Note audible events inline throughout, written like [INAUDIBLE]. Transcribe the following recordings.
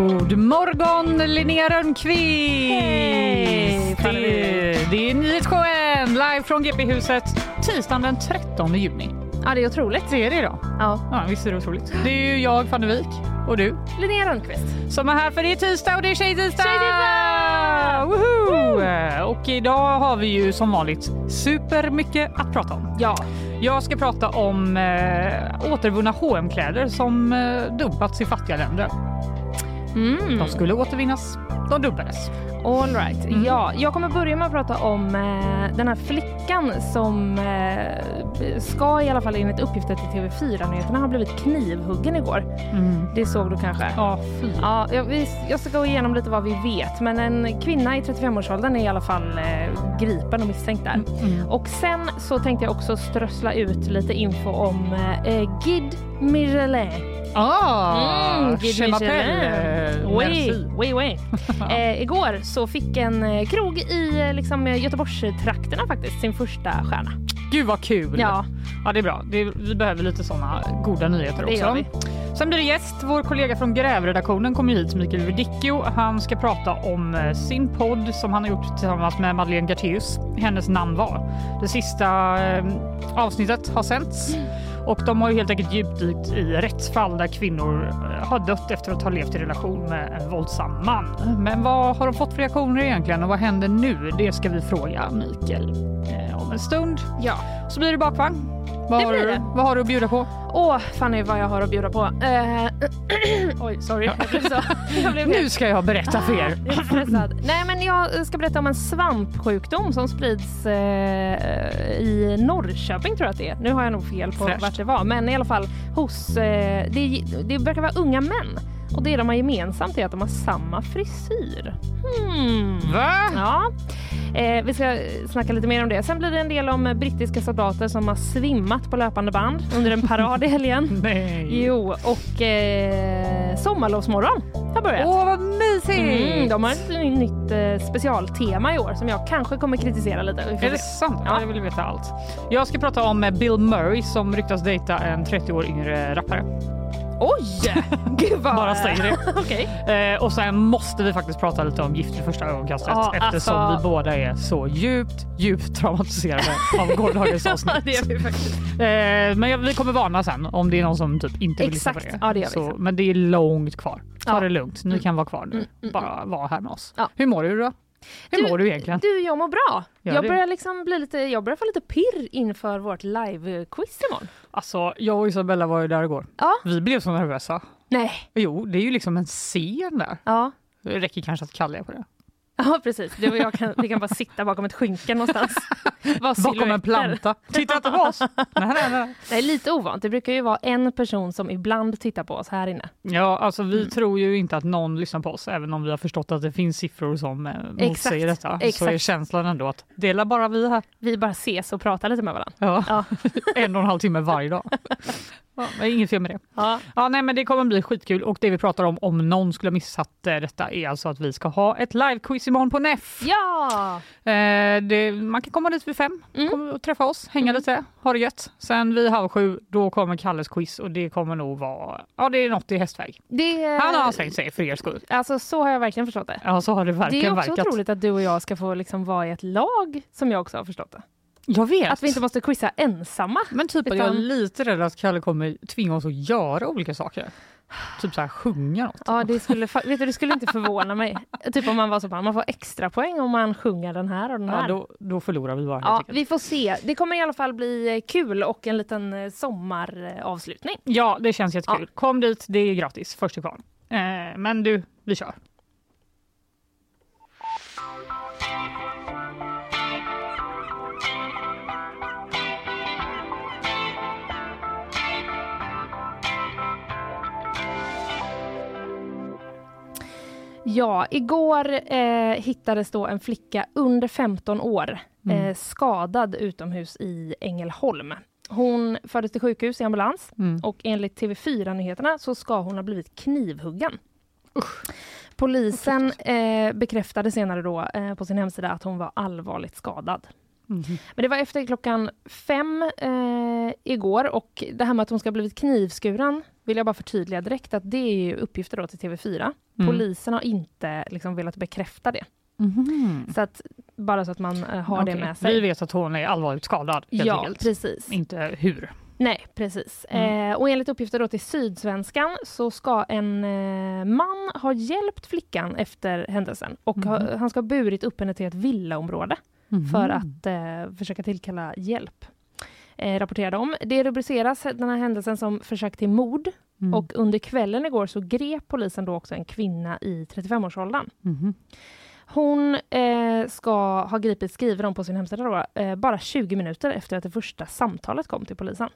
God morgon Linnea Rönnqvist! Hej, det, det är Nyhetsshowen live från GP-huset tisdagen den 13 juni. Ja, det är otroligt. Det är det idag. Ja. Ja, visst är det otroligt. Det är ju jag, Fanny Wijk, och du Linnea Rönnqvist. som är här för det är tisdag och det är tjejtisdag! Tjejtisdag! Woho! Och idag har vi ju som vanligt supermycket att prata om. Ja. Jag ska prata om eh, återvunna hm kläder som eh, dumpats i fattiga länder. Mm. De skulle återvinnas, de dumpades. All right. Mm. Ja, jag kommer börja med att prata om eh, den här flickan som eh, ska i alla fall enligt uppgifter till TV4-nyheterna ha blivit knivhuggen igår. Det såg du kanske? Ja, fy. Ja, jag, vi, jag ska gå igenom lite vad vi vet, men en kvinna i 35-årsåldern är i alla fall eh, gripen och misstänkt där. Mm. Och sen så tänkte jag också strössla ut lite info om eh, Guide Michelin. Ah, Mm, Oui, oui, oui. [LAUGHS] Eh, igår så fick en eh, krog i eh, liksom, eh, Göteborgstrakterna faktiskt sin första stjärna. Gud vad kul! Ja, Ja, det är bra. Det, vi behöver lite såna goda nyheter det också. Sen blir det gäst. Vår kollega från Grävredaktionen kommer hit, Mikael Verdicchio. Han ska prata om sin podd som han har gjort tillsammans med Madeleine Gartéus. Hennes namn var. Det sista avsnittet har sänts. Och de har ju helt enkelt djupdykt i rättsfall där kvinnor eh, har dött efter att ha levt i relation med en våldsam man. Men vad har de fått för reaktioner egentligen och vad händer nu? Det ska vi fråga Mikael eh, om en stund. Ja. Så blir det bakvagn. Vad, Det har blir du, det. vad har du att bjuda på? Åh, Fanny vad jag har att bjuda på. Eh, [CLEARS THROAT] oj, sorry. Jag blev så... Jag blev Nu ska jag berätta för er. Jag. Nej, men jag ska berätta om en svampsjukdom som sprids eh, i Norrköping tror jag att det är. Nu har jag nog fel på Fräscht. vart kanske var, men i alla fall hos... Eh, det, det verkar vara unga män och det de har gemensamt är att de har samma frisyr. Hmm. Va? Ja. Eh, vi ska snacka lite mer om det. Sen blir det en del om brittiska soldater som har svimmat på löpande band under en parad i helgen. [LAUGHS] Nej. Jo, och eh, sommarlovsmorgon har börjat. Åh, vad mysigt! Mm, de har ett nytt eh, specialtema i år som jag kanske kommer kritisera lite. Är det sant? Ja. Ja. Jag vill veta allt. Jag ska prata om eh, Bill Murray som ryktas dejta en 30 år yngre rappare. Oj! Gud vad... Bara säger det. [LAUGHS] Okej. Eh, och sen måste vi faktiskt prata lite om Gift vid första ögonkastet Ja, eftersom alltså- vi båda är så djupt, djupt traumatiserade av [LAUGHS] gårdagens avsnitt. det är vi faktiskt. Eh, men jag, vi kommer varna sen om det är någon som typ inte vill lyssna på det. Ja, det gör så, men det är långt kvar. Ta Ja. det lugnt. Ni Mm. kan vara kvar nu. Mm, mm, Bara vara här med oss. Ja. Hur mår du då? Hur Du- mår du egentligen? Du, jag mår bra. Gör jag det? börjar liksom bli lite, jag börjar få lite pirr inför vårt live-quiz imorgon. Alltså, jag och Isabella var ju där igår. Ja. Vi blev så nervösa. Nej. Jo, det är ju liksom en scen där. Ja. Det räcker kanske att kalla er på det. Ja precis, du och jag kan, vi kan bara sitta bakom ett skynke någonstans. [LAUGHS] Bakom en planta. Titta inte på oss! [LAUGHS] Nej, nej, nej. Det är lite ovant, det brukar ju vara en person som ibland tittar på oss här inne. Ja, alltså vi Mm. tror ju inte att någon lyssnar på oss, även om vi har förstått att det finns siffror som eh, motsäger Exakt, detta. Så är exakt. känslan ändå att det är bara vi här. Vi bara ses och pratar lite med varandra. Ja. Ja. [LAUGHS] en och en halv timme varje dag. Ja, men inget fel med det. Ja. Ja, nej, men det kommer bli skitkul och det vi pratar om, om någon skulle ha missat eh, detta, är alltså att vi ska ha ett live-quiz imorgon på NEF. ja! Eh, det, man kan komma dit vid fem, Mm. och träffa oss, hänga Mm. lite, ha det gött. Sen vid halv sju, då kommer Kalles quiz och det kommer nog vara, ja det är något i hästväg. Det, Han har ansträngt sig för er skull. Alltså så har jag verkligen förstått det. Ja, så har det Det verkligen är också verkat. otroligt att du och jag ska få liksom vara i ett lag som jag också har förstått det. Jag vet. Att vi inte måste quizza ensamma. Men typ att jag är Utan- lite rädd att Kalle kommer tvinga oss att göra olika saker. Typ så här sjunga något. Ja, det skulle, vet du, det skulle inte [LAUGHS] förvåna mig. Typ om man var så bara, man får extra poäng om man sjunger den här och den Ja, här. då, då förlorar vi bara Ja, vi får se. Det kommer i alla fall bli eh, kul och en liten eh, sommaravslutning. Ja, det känns jättekul. Kom dit, det är gratis, först till kvarn. Eh, men du, vi kör. Ja, igår eh, hittades då en flicka under 15 år Mm. eh, skadad utomhus i Ängelholm. Hon fördes till sjukhus i ambulans Mm. och enligt TV4-nyheterna så ska hon ha blivit knivhuggen. Polisen eh, bekräftade senare då eh, på sin hemsida att hon var allvarligt skadad. Mhm. Men det var efter klockan fem eh, igår och det här med att hon ska ha blivit knivskuren vill jag bara förtydliga direkt att det är uppgifter då till TV4. Mm. Polisen har inte liksom velat bekräfta det. Mhm. Så att, bara så att man eh, har det Okej, med sig. Vi vet att hon är allvarligt skadad ja, enkelt. precis. Inte hur. Nej, precis. Mm. Eh, och enligt uppgifter då till Sydsvenskan så ska en eh, man ha hjälpt flickan efter händelsen och ha, Mhm. han ska ha burit upp henne till ett villaområde Mhm. för att eh, försöka tillkalla hjälp. Eh, rapporterade om. Det rubriceras den här händelsen som försök till mord Mm. och under kvällen igår så grep polisen då också en kvinna i 35-årsåldern. Mhm. Hon eh, ska ha gripits, skriver de på sin hemsida, då, eh, bara 20 minuter efter att det första samtalet kom till polisen.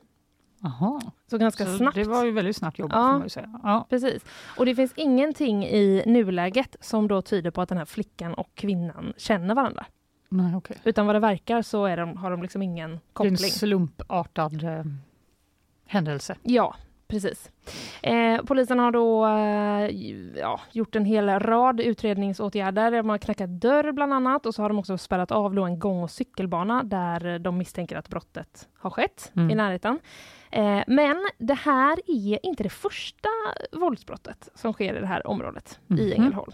Aha. Så ganska Så snabbt. Det var ju väldigt snabbt jobbat Ja. får man säga. Ja. Precis. Och det finns ingenting i nuläget som då tyder på att den här flickan och kvinnan känner varandra. Nej, okej. Utan vad det verkar så är de, har de liksom ingen Det är en koppling. slumpartad eh, händelse. Ja, precis. Eh, polisen har då eh, ja, gjort en hel rad utredningsåtgärder. De har knackat dörr bland annat och så har de också spärrat av en gång och cykelbana där de misstänker att brottet har skett Mm. i närheten. Eh, men det här är inte det första våldsbrottet som sker i det här området i Mhm. Ängelholm.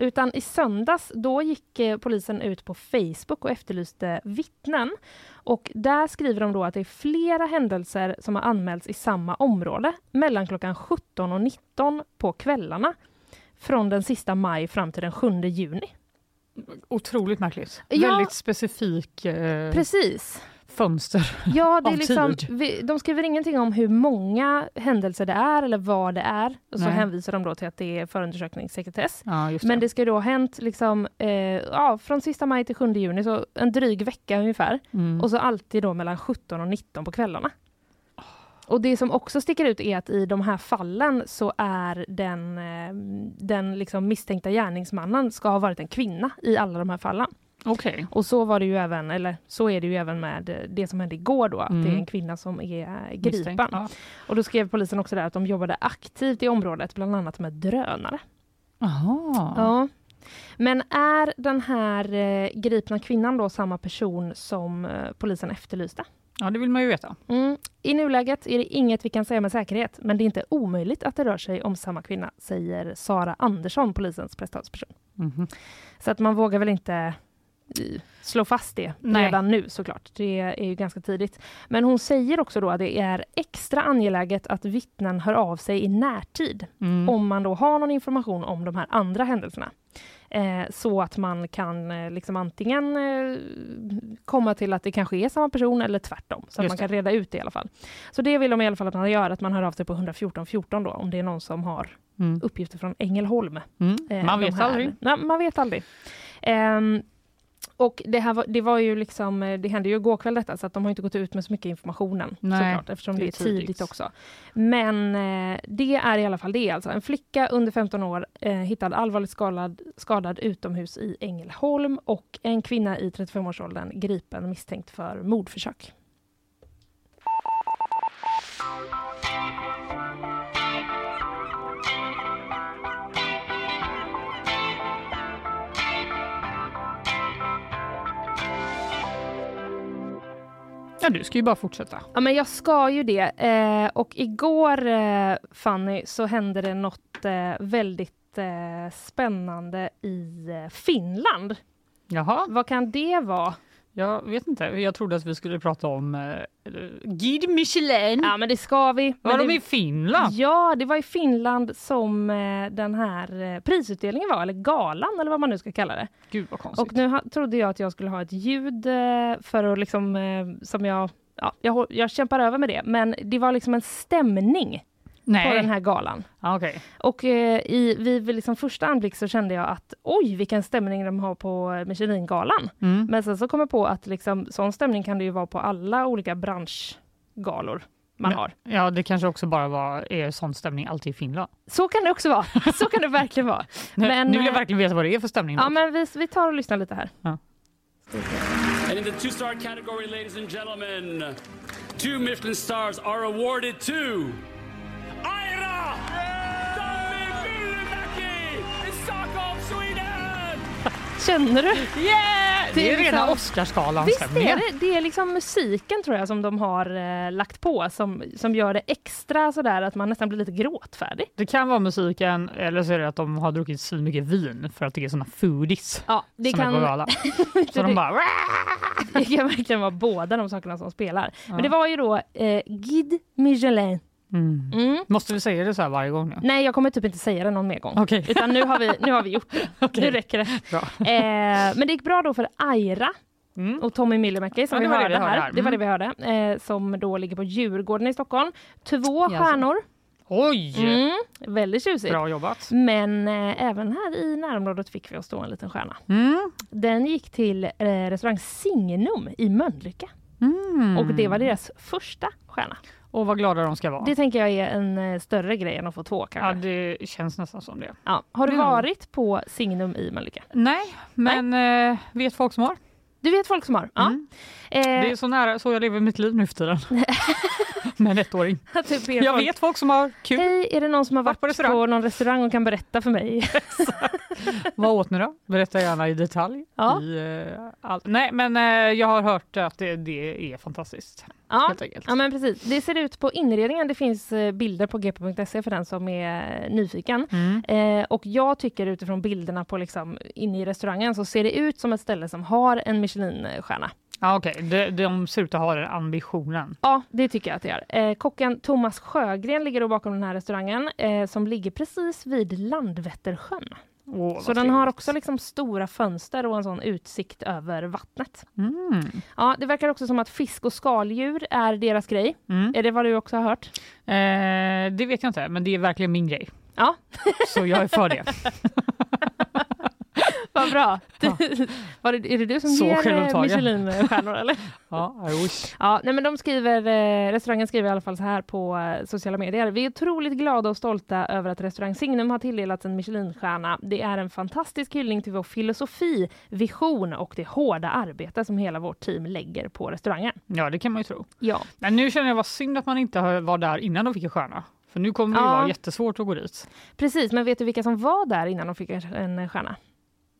Utan i söndags, då gick eh, polisen ut på Facebook och efterlyste vittnen. Och där skriver de då att det är flera händelser som har anmälts i samma område mellan klockan 17 och 19 på kvällarna. Från den sista maj fram till den 7 juni. Otroligt märkligt. Ja. Väldigt specifik eh, Precis. Fönster. Ja, det är [LAUGHS] Av liksom, tid. vi, de skriver ingenting om hur många händelser det är eller vad det är. Och så Nej. hänvisar de då till att det är förundersökningssekretess. Ja, just Men det. det ska då ha hänt liksom, eh, ja, från sista maj till 7 juni, så en dryg vecka ungefär. Mm. Och så alltid då mellan 17 och 19 på kvällarna. Och det som också sticker ut är att i de här fallen så är den, eh, den liksom misstänkta gärningsmannen ska ha varit en kvinna i alla de här fallen. Okej. Och så var det ju även, eller så är det ju även med eh, det som hände igår då, att Mm. det är en kvinna som är eh, gripen. Ja. Och då skrev polisen också där att de jobbade aktivt i området, bland annat med drönare. Aha. Ja. Men är den här eh, gripna kvinnan då samma person som eh, polisen efterlyste? ja, det vill man ju veta. Mm. I nuläget är det inget vi kan säga med säkerhet, men det är inte omöjligt att det rör sig om samma kvinna, säger Sara Andersson, polisens presstalsperson. Mhm. Så att man vågar väl inte slå fast det Nej. redan nu såklart. Det är ju ganska tidigt. Men hon säger också då att det är extra angeläget att vittnen hör av sig i närtid Mm. om man då har någon information om de här andra händelserna. Eh, så att man kan eh, liksom antingen eh, komma till att det kanske är samma person eller tvärtom. Så att Just man det. kan reda ut det i alla fall. Så det vill de i alla fall att man gör, att man hör av sig på 114 14 då, om det är någon som har Mm. uppgifter från Ängelholm. Mm. Man vet aldrig. Nej, man vet aldrig. Och det, här var, det var ju liksom, eh, det hände ju igår kväll detta, så att de har inte gått ut med så mycket information än, Nej, såklart, eftersom det är tidigt, tidigt. också. Men eh, det är i alla fall det, alltså. En flicka under 15 år eh, hittad allvarligt skadad, skadad utomhus i Ängelholm och en kvinna i 35-årsåldern gripen misstänkt för mordförsök. Ja, du ska ju bara fortsätta. Ja, men jag ska ju det. Eh, och igår, eh, Fanny, så hände det något eh, väldigt eh, spännande i eh, Finland. Jaha, Vad kan det vara? Jag vet inte. Jag trodde att vi skulle prata om eh, Guide Michelin. Ja, men det ska vi. Var Men de det, i Finland? Ja, det var i Finland som eh, den här eh, prisutdelningen var, eller galan eller vad man nu ska kalla det. Gud vad konstigt. Och nu ha, trodde jag att jag skulle ha ett ljud eh, för att liksom, eh, som jag, ja, jag, jag kämpar över med det, men det var liksom en stämning Nej. på den här galan. Ja, Okej. Och eh, i, vid liksom första anblick så kände jag att oj, vilken stämning de har på eh, Michelingalan. Mm. Men sen så kom jag på att liksom, sån stämning kan det ju vara på alla olika branschgalor. man Men- har. Ja, det kanske också bara var, är sån stämning alltid i Finland. Så kan det också vara. [LAUGHS] Så kan det verkligen vara. Nu, Men, nu vill jag eh, verkligen veta vad det är för stämning. Ja, men vi, vi tar och lyssnar lite här. And in the two star category, ladies and gentlemen, two Michelin stars are awarded to Tommy Sweden! Känner du? Yeah! Det är liksom- rena Visst är det, det är liksom musiken tror jag som de har eh, lagt på som, som gör det extra sådär att man nästan blir lite gråtfärdig. Det kan vara musiken eller så är det att de har druckit så mycket vin för att det är såna foodies Ja, det som är på kan, gala. [LAUGHS] Så de bara... det kan verkligen vara båda de sakerna som spelar. Ja. Men det var ju då eh, Guide Michelin. Mm. Mm. Måste vi säga det så här varje gång nu? Nej, jag kommer typ inte säga det någon mer gång. Okej. Utan nu har vi, nu har vi gjort det. [LAUGHS] Okej. Nu räcker det. Eh, men det gick bra då för Aira Mm. och Tommy Myllymäki som Ja, vi var det hörde vi hörde här. här. Det var det Mm. vi hörde. Eh, som då ligger på Djurgården i Stockholm. Två Jaså. stjärnor. Oj! Mm, väldigt tjusigt. Bra jobbat. Men eh, även här i närområdet fick vi oss då en liten stjärna. Mm. Den gick till eh, restaurang Signum i Mölnlycke Mm. och det var deras första stjärna. Och vad glada de ska vara. Det tänker jag är en eh, större grej än att få två Ja, kanske. det känns nästan som det. Ja. Har du Mm. varit på Signum i Mölnlycke? Nej, men eh, vet folk som har. Du vet folk som har? Ja. Mm. Eh, Det är så nära så jag lever mitt liv nu för tiden. [LAUGHS] Med en ettåring. typ Jag folk, vet folk som har kul. Hej, är det någon som har Varit varit på på, någon restaurang och kan berätta för mig? [LAUGHS] Vad åt ni då? Berätta gärna i detalj. Ja. I, eh, all... Nej, men eh, jag har hört att det, det är fantastiskt. Ja. Ja men precis. Det ser ut på inredningen. Det finns eh, bilder på gp.se för den som är nyfiken. Mm. Eh, och jag tycker utifrån bilderna på liksom inne i restaurangen så ser det ut som ett ställe som har en Michelinstjärna. Ja, Okej, de, de ser ut att ha den ambitionen. Ja, det tycker jag att det gör. Eh, kocken Thomas Sjögren ligger då bakom den här restaurangen eh, som ligger precis vid Landvettersjön. Vad Så den har också liksom stora fönster och en sån utsikt över vattnet. Mm. Ja, det verkar också som att fisk och skaldjur är deras grej. Mm. Är det vad du också har hört? Eh, det vet jag inte, men det är verkligen min grej. Ja. Så jag är för det. [LAUGHS] [LAUGHS] Vad bra. [LAUGHS] Var det, är det du som Så ger eh. Michelinstjärnor eller? [LAUGHS] Ja, I wish. Ja, nej, men de skriver, eh, restaurangen skriver i alla fall så här på eh, sociala medier. Vi är otroligt glada och stolta över att restaurang Signum har tilldelats en Michelinstjärna. Det är en fantastisk hyllning till vår filosofi, vision och det hårda arbete som hela vårt team lägger på restaurangen. Ja, det kan man ju tro. Ja, Men nu känner jag vad synd att man inte var där innan de fick en stjärna. För nu kommer det Ja. vara jättesvårt att gå dit. precis. Men vet du vilka som var där innan de fick en stjärna?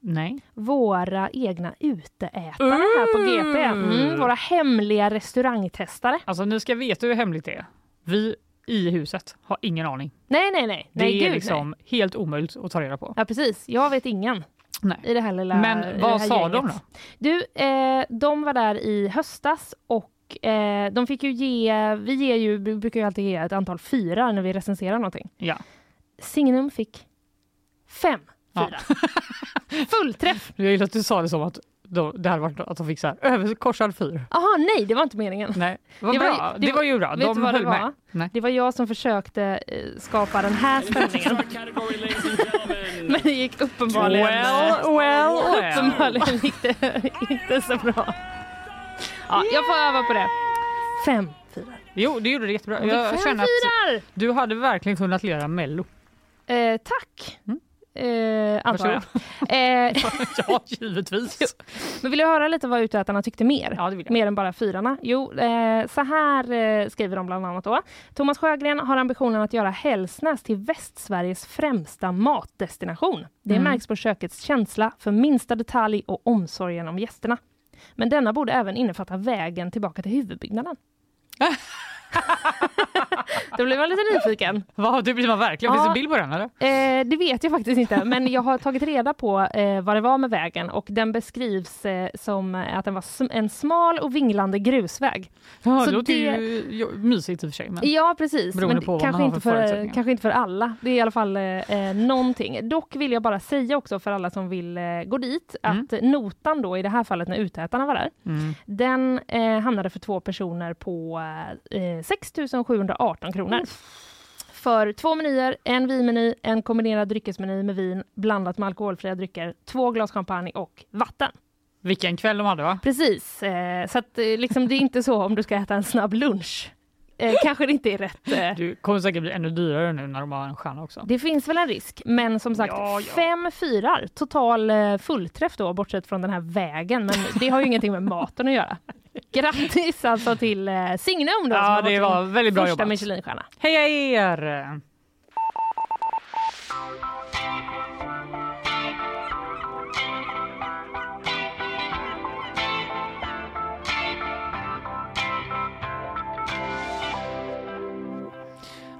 Nej. Våra egna uteätare här på GP. Mm, våra hemliga restaurangtestare. Alltså ni ska veta hur hemligt det är. Vi i huset har ingen aning. Nej, nej, nej. Det nej är gud, liksom nej. helt omöjligt att ta reda på. Ja, precis. Jag vet ingen Nej. i det här lilla Men vad sa gänget. de då? Du, eh, de var där i höstas och eh, de fick ju ge, vi ger ju, brukar ju alltid ge ett antal fyra när vi recenserar någonting. Ja. Signum fick fem Ja. fyra. [LAUGHS] Fullträff! Jag gillar att du sa det som att de, det hade varit att de fick så här överkorsad fyr. Jaha, nej, det var inte meningen. Nej, Det var bra. ju- det, det var ju bra. vet De du det höll var? med. Nej. Det var jag som försökte eh, skapa den här [LAUGHS] spänningen. Men det gick uppenbarligen, Well, well, well. uppenbarligen gick det inte så bra. Ja, jag får öva på det. Fem fyra. Jo, det gjorde det jättebra. Fem Jag känner att fyrar! du hade verkligen kunnat lira Mello. Eh, tack. Mm. Eh, antar jag. [LAUGHS] Eh, ja, [LAUGHS] givetvis. men vill du höra lite vad utätarna tyckte mer? Ja, det vill jag. Mer än bara fyrarna? Jo, eh, så här eh, skriver de bland annat då. Thomas Sjögren har ambitionen att göra Hällsnäs till Västsveriges främsta matdestination. Det Mm. märks på kökets känsla för minsta detalj och omsorgen om gästerna. Men denna borde även innefatta vägen tillbaka till huvudbyggnaden. [LAUGHS] [LAUGHS] Då blir man lite nyfiken. Va, det blir man verkligen. Finns det bild på den eller? Eh, det vet jag faktiskt inte, men jag har tagit reda på eh, vad det var med vägen och den beskrivs eh, som att den var sm- en smal och vinglande grusväg. Ja, Så det låter det- ju mysigt i och för sig. Men... Ja, precis. Men kanske, inte för kanske inte för alla. Det är i alla fall eh, eh, någonting. Dock vill jag bara säga också för alla som vill eh, gå dit Mm. att notan då i det här fallet när utätarna var där, Mm. den eh, hamnade för två personer på 6 718 kronor. För två menyer, en vinmeny, en kombinerad dryckesmeny med vin blandat med alkoholfria drycker, två glas champagne och vatten. Vilken kväll de hade va? Precis, eh, så att, eh, liksom, det är inte så om du ska äta en snabb lunch eh, kanske det inte är rätt. Eh. Du kommer säkert bli ännu dyrare nu när de har en stjärna också. Det finns väl en risk, men som sagt Ja, ja. fem fyrar, total eh, fullträff då bortsett från den här vägen, men det har ju ingenting med maten att göra. Grattis alltså till eh, Signum då, Ja, det var väldigt bra första jobbat. Michelinstjärna. Heja er!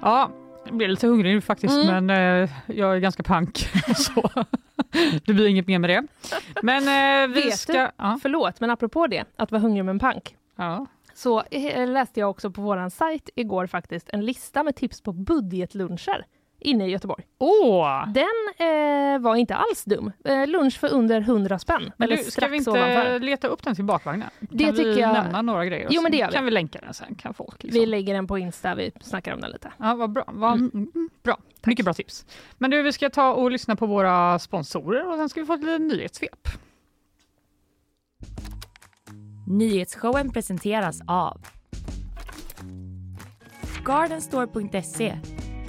Ja, jag blir lite hungrig nu faktiskt, Mm. men eh, jag är ganska pank. [LAUGHS] så det blir inget mer med det. Men eh, vi Vet ska... du? Ja, Förlåt, men apropå det, att vara hungrig med en pank, ja. så eh, läste jag också på våran sajt igår faktiskt en lista med tips på budgetluncher inne i Göteborg. Åh! Den eh, var inte alls dum. Eh, lunch för under 100 spänn. Men du, ska vi inte ovanför. leta upp den till bakvagnen? Det kan tycker vi jag- nämna några grejer? Jo, men det gör vi. kan vi länka den sen, kan folk liksom. Vi lägger den på Insta, vi snackar om den lite. Ja, vad bra. Vad, Mm. mm. Bra. Mycket bra tips. Men du, vi ska ta och lyssna på våra sponsorer och sen ska vi få ett litet nyhetssvep. Nyhetsshowen presenteras av Gardenstore.se,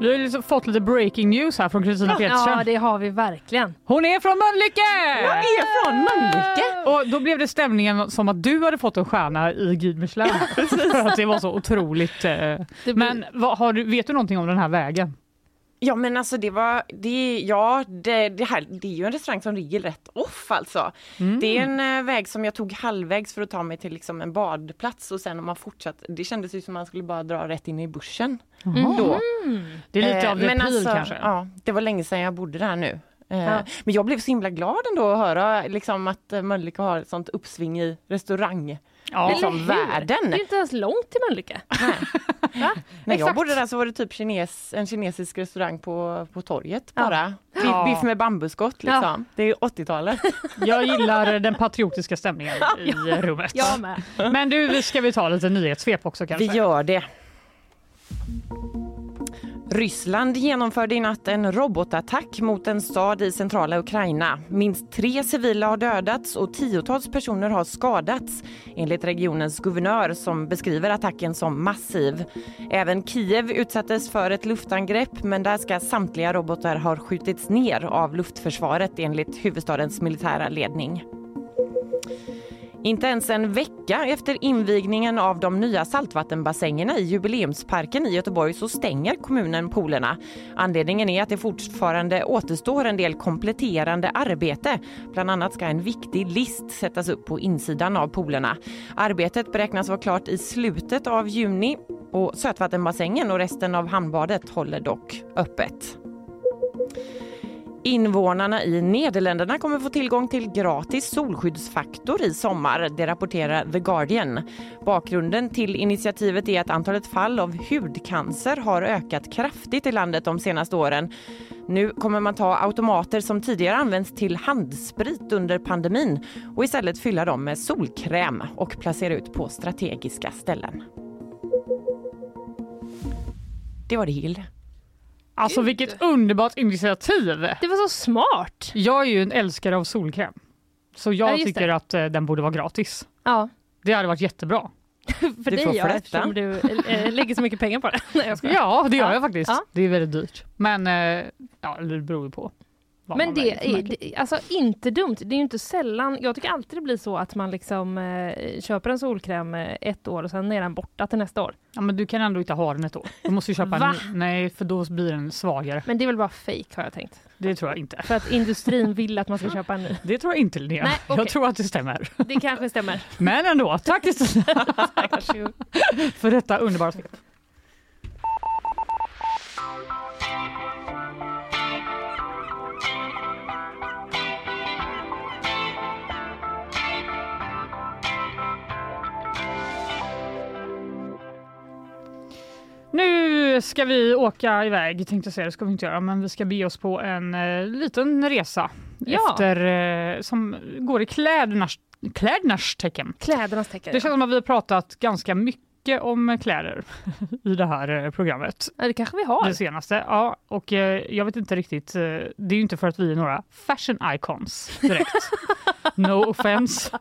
Vi har liksom fått lite breaking news här från Kristina Petersen. Ja, det har vi verkligen. Hon är från Mölnlycke! Jag är från Mölnlycke. Och då blev det stämningen som att du hade fått en stjärna i Guide Michelin. För att det var så otroligt. Eh. Men vad, har du, vet du någonting om den här vägen? Ja men alltså det var, det, ja det, det här, det är ju en restaurang som ligger rätt off alltså. Mm. Det är en eh, väg som jag tog halvvägs för att ta mig till liksom en badplats och sen om man fortsatt, det kändes ju som man skulle bara dra rätt in i bussen. Då. Det är lite Eh, av men repil alltså, kanske. Ja, det var länge sedan jag bodde där nu. Eh, Ja. Men jag blev så himla glad ändå att höra liksom, att eh, Mölnlycke har ett sånt uppsving i restaurang. Ja. liksom världen. Det är inte ens långt till Mölnlycke. När [LAUGHS] jag bodde där så var det typ kines, en kinesisk restaurang på, på torget Ja. bara. Biff, Ja. biff med bambuskott liksom. Ja. Det är 80-talet. [LAUGHS] Jag gillar den patriotiska stämningen i rummet. Jag med. Men du, ska vi ta lite nyhetssvep också kanske? Vi gör det. Ryssland genomförde i natt en robotattack mot en stad i centrala Ukraina. Minst tre civila har dödats och tiotals personer har skadats enligt regionens guvernör som beskriver attacken som massiv. Även Kiev utsattes för ett luftangrepp men där ska samtliga robotar ha skjutits ner av luftförsvaret enligt huvudstadens militära ledning. Inte ens en vecka efter invigningen av de nya saltvattenbassängerna i Jubileumsparken i Göteborg så stänger kommunen poolerna. Anledningen är att det fortfarande återstår en del kompletterande arbete. Bland annat ska en viktig list sättas upp på insidan av poolerna. Arbetet beräknas vara klart i slutet av juni och sötvattenbassängen och resten av hamnbadet håller dock öppet. Invånarna i Nederländerna kommer få tillgång till gratis solskyddsfaktor i sommar, det rapporterar The Guardian. Bakgrunden till initiativet är att antalet fall av hudcancer har ökat kraftigt i landet de senaste åren. Nu kommer man ta automater som tidigare använts till handsprit under pandemin och istället fylla dem med solkräm och placera ut på strategiska ställen. Det var det Hild. Alltså vilket underbart initiativ! Det var så smart. Jag är ju en älskare av solkräm. Så Ja, jag just tycker det. att eh, den borde vara gratis. Ja, Det hade varit jättebra. [LAUGHS] för Du dig ja, eftersom du äh, lägger så mycket pengar på det. [LAUGHS] Nej, jag skojar. Ja, det gör Ja. jag faktiskt. Ja. Det är väldigt dyrt. Men eh, ja, det beror ju på. Men det är det, alltså inte dumt. Det är ju inte sällan, jag tycker alltid det blir så att man liksom eh, köper en solkräm eh, ett år och sen är den borta till nästa år. Ja, men du kan ändå inte ha den ett år. Du måste ju köpa en ny. Nej, för då blir den svagare. Men det är väl bara fake har jag tänkt. Det tror jag inte. För att industrin vill att man ska köpa en ny. Det tror jag inte Linnea. Nej, okej. Jag tror att det stämmer. Det kanske stämmer. Men ändå, tack Kristina [LAUGHS] för detta underbara svep. Nu ska vi åka iväg, tänkte jag säga, det ska vi inte göra, men vi ska bege oss på en eh, liten resa Ja. efter, eh, som går i klädernas, klädernas tecken. Klädernas tecken. Det känns som att vi har pratat ganska mycket om kläder [LAUGHS] i det här eh, programmet. ja, det kanske vi har. Det senaste. Ja, och eh, jag vet inte riktigt. Eh, det är ju inte för att vi är några fashion icons direkt. [LAUGHS] no offense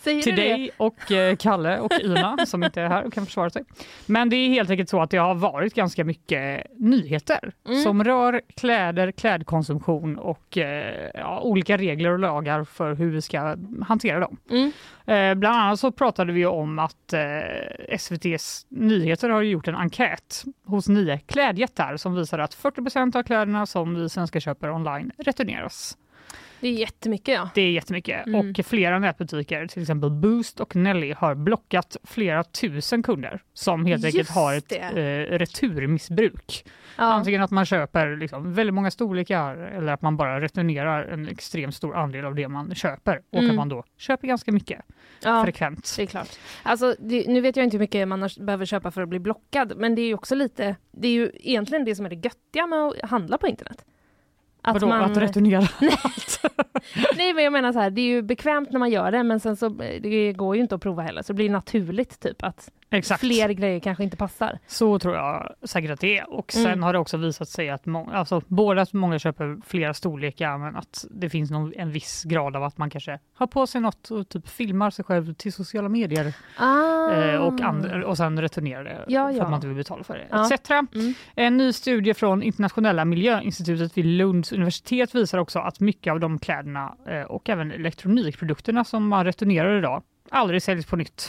Säger till det? dig och Kalle och Ina som inte är här och kan försvara sig. Men det är helt enkelt så att det har varit ganska mycket nyheter Mm. som rör kläder, klädkonsumtion och ja, olika regler och lagar för hur vi ska hantera dem. Mm. Bland annat så pratade vi om att eh, SVTs nyheter har gjort en enkät hos nio klädjättar som visar att 40 procent av kläderna som vi svenskar köper online returneras. Det är jättemycket ja. Det är jättemycket. Mm. Och flera nätbutiker, till exempel Boost och Nelly, har blockat flera tusen kunder som helt enkelt Just har ett eh, returmissbruk. ja. Antingen att man köper liksom väldigt många storlekar eller att man bara returnerar en extremt stor andel av det man köper och Mm. att man då köper ganska mycket ja. frekvent. Det är klart. Alltså, det, nu vet jag inte hur mycket man har, behöver köpa för att bli blockad, men det är ju också lite, det är ju egentligen det som är det göttiga med att handla på internet. Att Vadå, att returnera [LAUGHS] allt? nej men jag menar så här, det är ju bekvämt när man gör det, men sen så det går ju inte att prova heller, så det blir naturligt typ att Exakt. fler grejer kanske inte passar. Så tror jag säkert att det är. Och sen Mm. har det också visat sig att många, alltså, både att många köper flera storlekar men att det finns någon, en viss grad av att man kanske har på sig något och typ filmar sig själv till sociala medier Ah. eh, och, and, och sen returnerar det Ja, för ja. att man inte vill betala för det. Ja. Etc. Mm. En ny studie från Internationella miljöinstitutet vid Lunds universitet visar också att mycket av de kläderna eh, och även elektronikprodukterna som man returnerar idag aldrig säljs på nytt.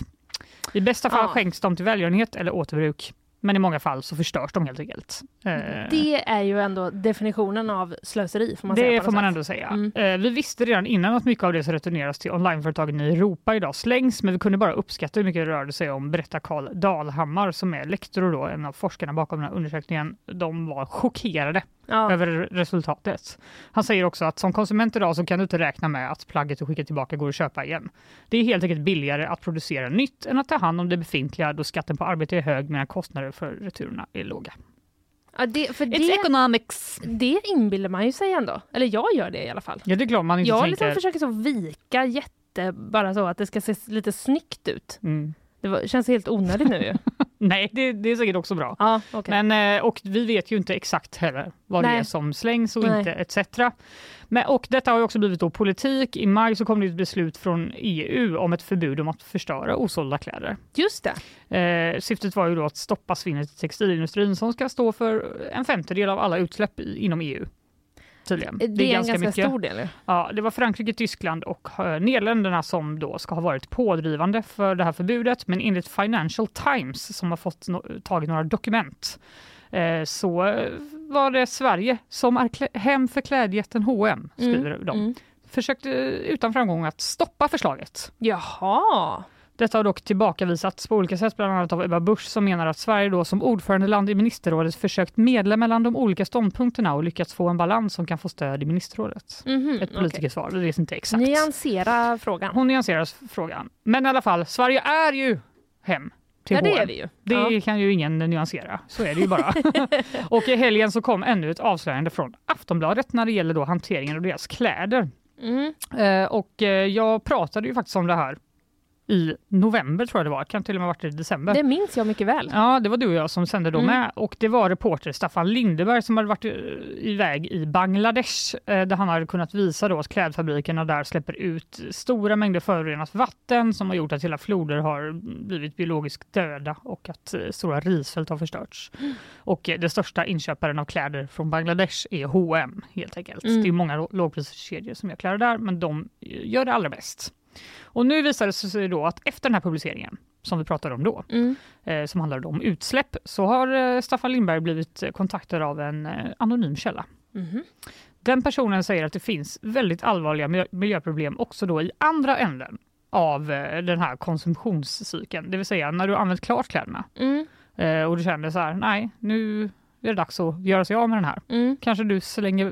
I bästa fall Ja. skänks de till välgörenhet eller återbruk. Men i många fall så förstörs de helt enkelt. Eh, Det är ju ändå definitionen av slöseri får man säga. det på får man sätt. ändå säga. Mm. Eh, vi visste redan innan att mycket av det som returneras till onlineföretagen i Europa idag slängs, men vi kunde bara uppskatta hur mycket det rörde sig om, berättar Karl Dalhammar som är lektor och då en av forskarna bakom den här undersökningen. De var chockerade Ja. över resultatet. Han säger också att som konsument idag så kan du inte räkna med att plagget du skickat tillbaka går att köpa igen. Det är helt enkelt billigare att producera nytt än att ta hand om det befintliga då skatten på arbete är hög medan kostnader för returerna är låga. Ja, det, för It's det, economics! det inbillar man ju sig ändå. Eller jag gör det i alla fall. Ja, det är klart man inte Jag tänker... liksom försöker så vika jätte, bara så att det ska se lite snyggt ut. Mm. Det var, känns helt onödigt nu ju. [LAUGHS] Nej, det, det är säkert också bra. Ja, okej. Men, eh, och vi vet ju inte exakt heller vad det Nej. är som slängs och Nej. inte etc. Men, och detta har ju också blivit då politik. I maj så kom det ett beslut från EU om ett förbud om att förstöra osålda kläder. Just det. Eh, syftet var ju då att stoppa svinnet i textilindustrin som ska stå för en femtedel av alla utsläpp i, inom EU. Tydligen. Det, är, en ganska stor del. Ja, det var Frankrike, Tyskland och eh, Nederländerna som då ska ha varit pådrivande för det här förbudet. Men enligt Financial Times som har fått no- tagit några dokument eh, så eh, var det Sverige som är hem för klädjätten H&M skriver de. Mm. Försökte utan framgång att stoppa förslaget. Jaha. Detta har dock tillbakavisats på olika sätt, bland annat av Ebba Busch som menar att Sverige då som ordförandeland i ministerrådet försökt medla mellan de olika ståndpunkterna och lyckats få en balans som kan få stöd i ministerrådet. Mhm, Ett politikersvar, det vet inte exakt. Nyansera frågan. Hon nyanserar frågan. Men i alla fall, Sverige är ju hem till Ja, det är vi ju. Det Ja. kan ju ingen nyansera, så är det ju bara. [LAUGHS] och i helgen så kom ännu ett avslöjande från Aftonbladet när det gäller då hanteringen av deras kläder. Mm. Eh, och eh, jag pratade ju faktiskt om det här i november tror jag det var, kan till och med ha varit i december. Det minns jag mycket väl. Ja, det var du och jag som sände då Mm. med och det var reporter Staffan Lindeberg som hade varit eh, iväg i Bangladesh eh, där han hade kunnat visa då att klädfabrikerna där släpper ut stora mängder förorenat vatten som har gjort att hela floder har blivit biologiskt döda och att eh, stora risfält har förstörts. Mm. Och det största inköparen av kläder från Bangladesh är H&M helt enkelt. Mm. Det är många lå- lågpriskedjor som gör kläder där men de gör det allra bäst. Och nu visar det sig då att efter den här publiceringen som vi pratade om då, Mm. eh, som handlade om utsläpp, så har eh, Staffan Lindberg blivit kontaktad av en eh, anonym källa. Mhm. Den personen säger att det finns väldigt allvarliga miljö- miljöproblem också då i andra änden av eh, den här konsumtionscykeln, det vill säga när du använt klart kläderna Mm. eh, och du känner så här, nej, nu är det dags att göra sig av med den här. Mm. Kanske du slänger,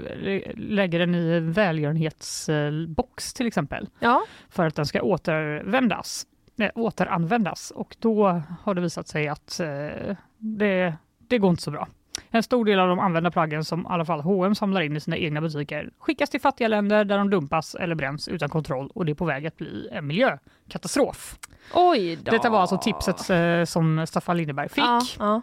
lägger den i en välgörenhetsbox till exempel Ja. för att den ska återvändas, eh, återanvändas. Och då har det visat sig att eh, det det går inte så bra. En stor del av de använda plaggen som i alla fall H&M samlar in i sina egna butiker skickas till fattiga länder där de dumpas eller bränns utan kontroll och det är på väg att bli en miljökatastrof. Oj då. Detta var alltså tipset eh, som Staffan Lindeberg fick. Ja, ja.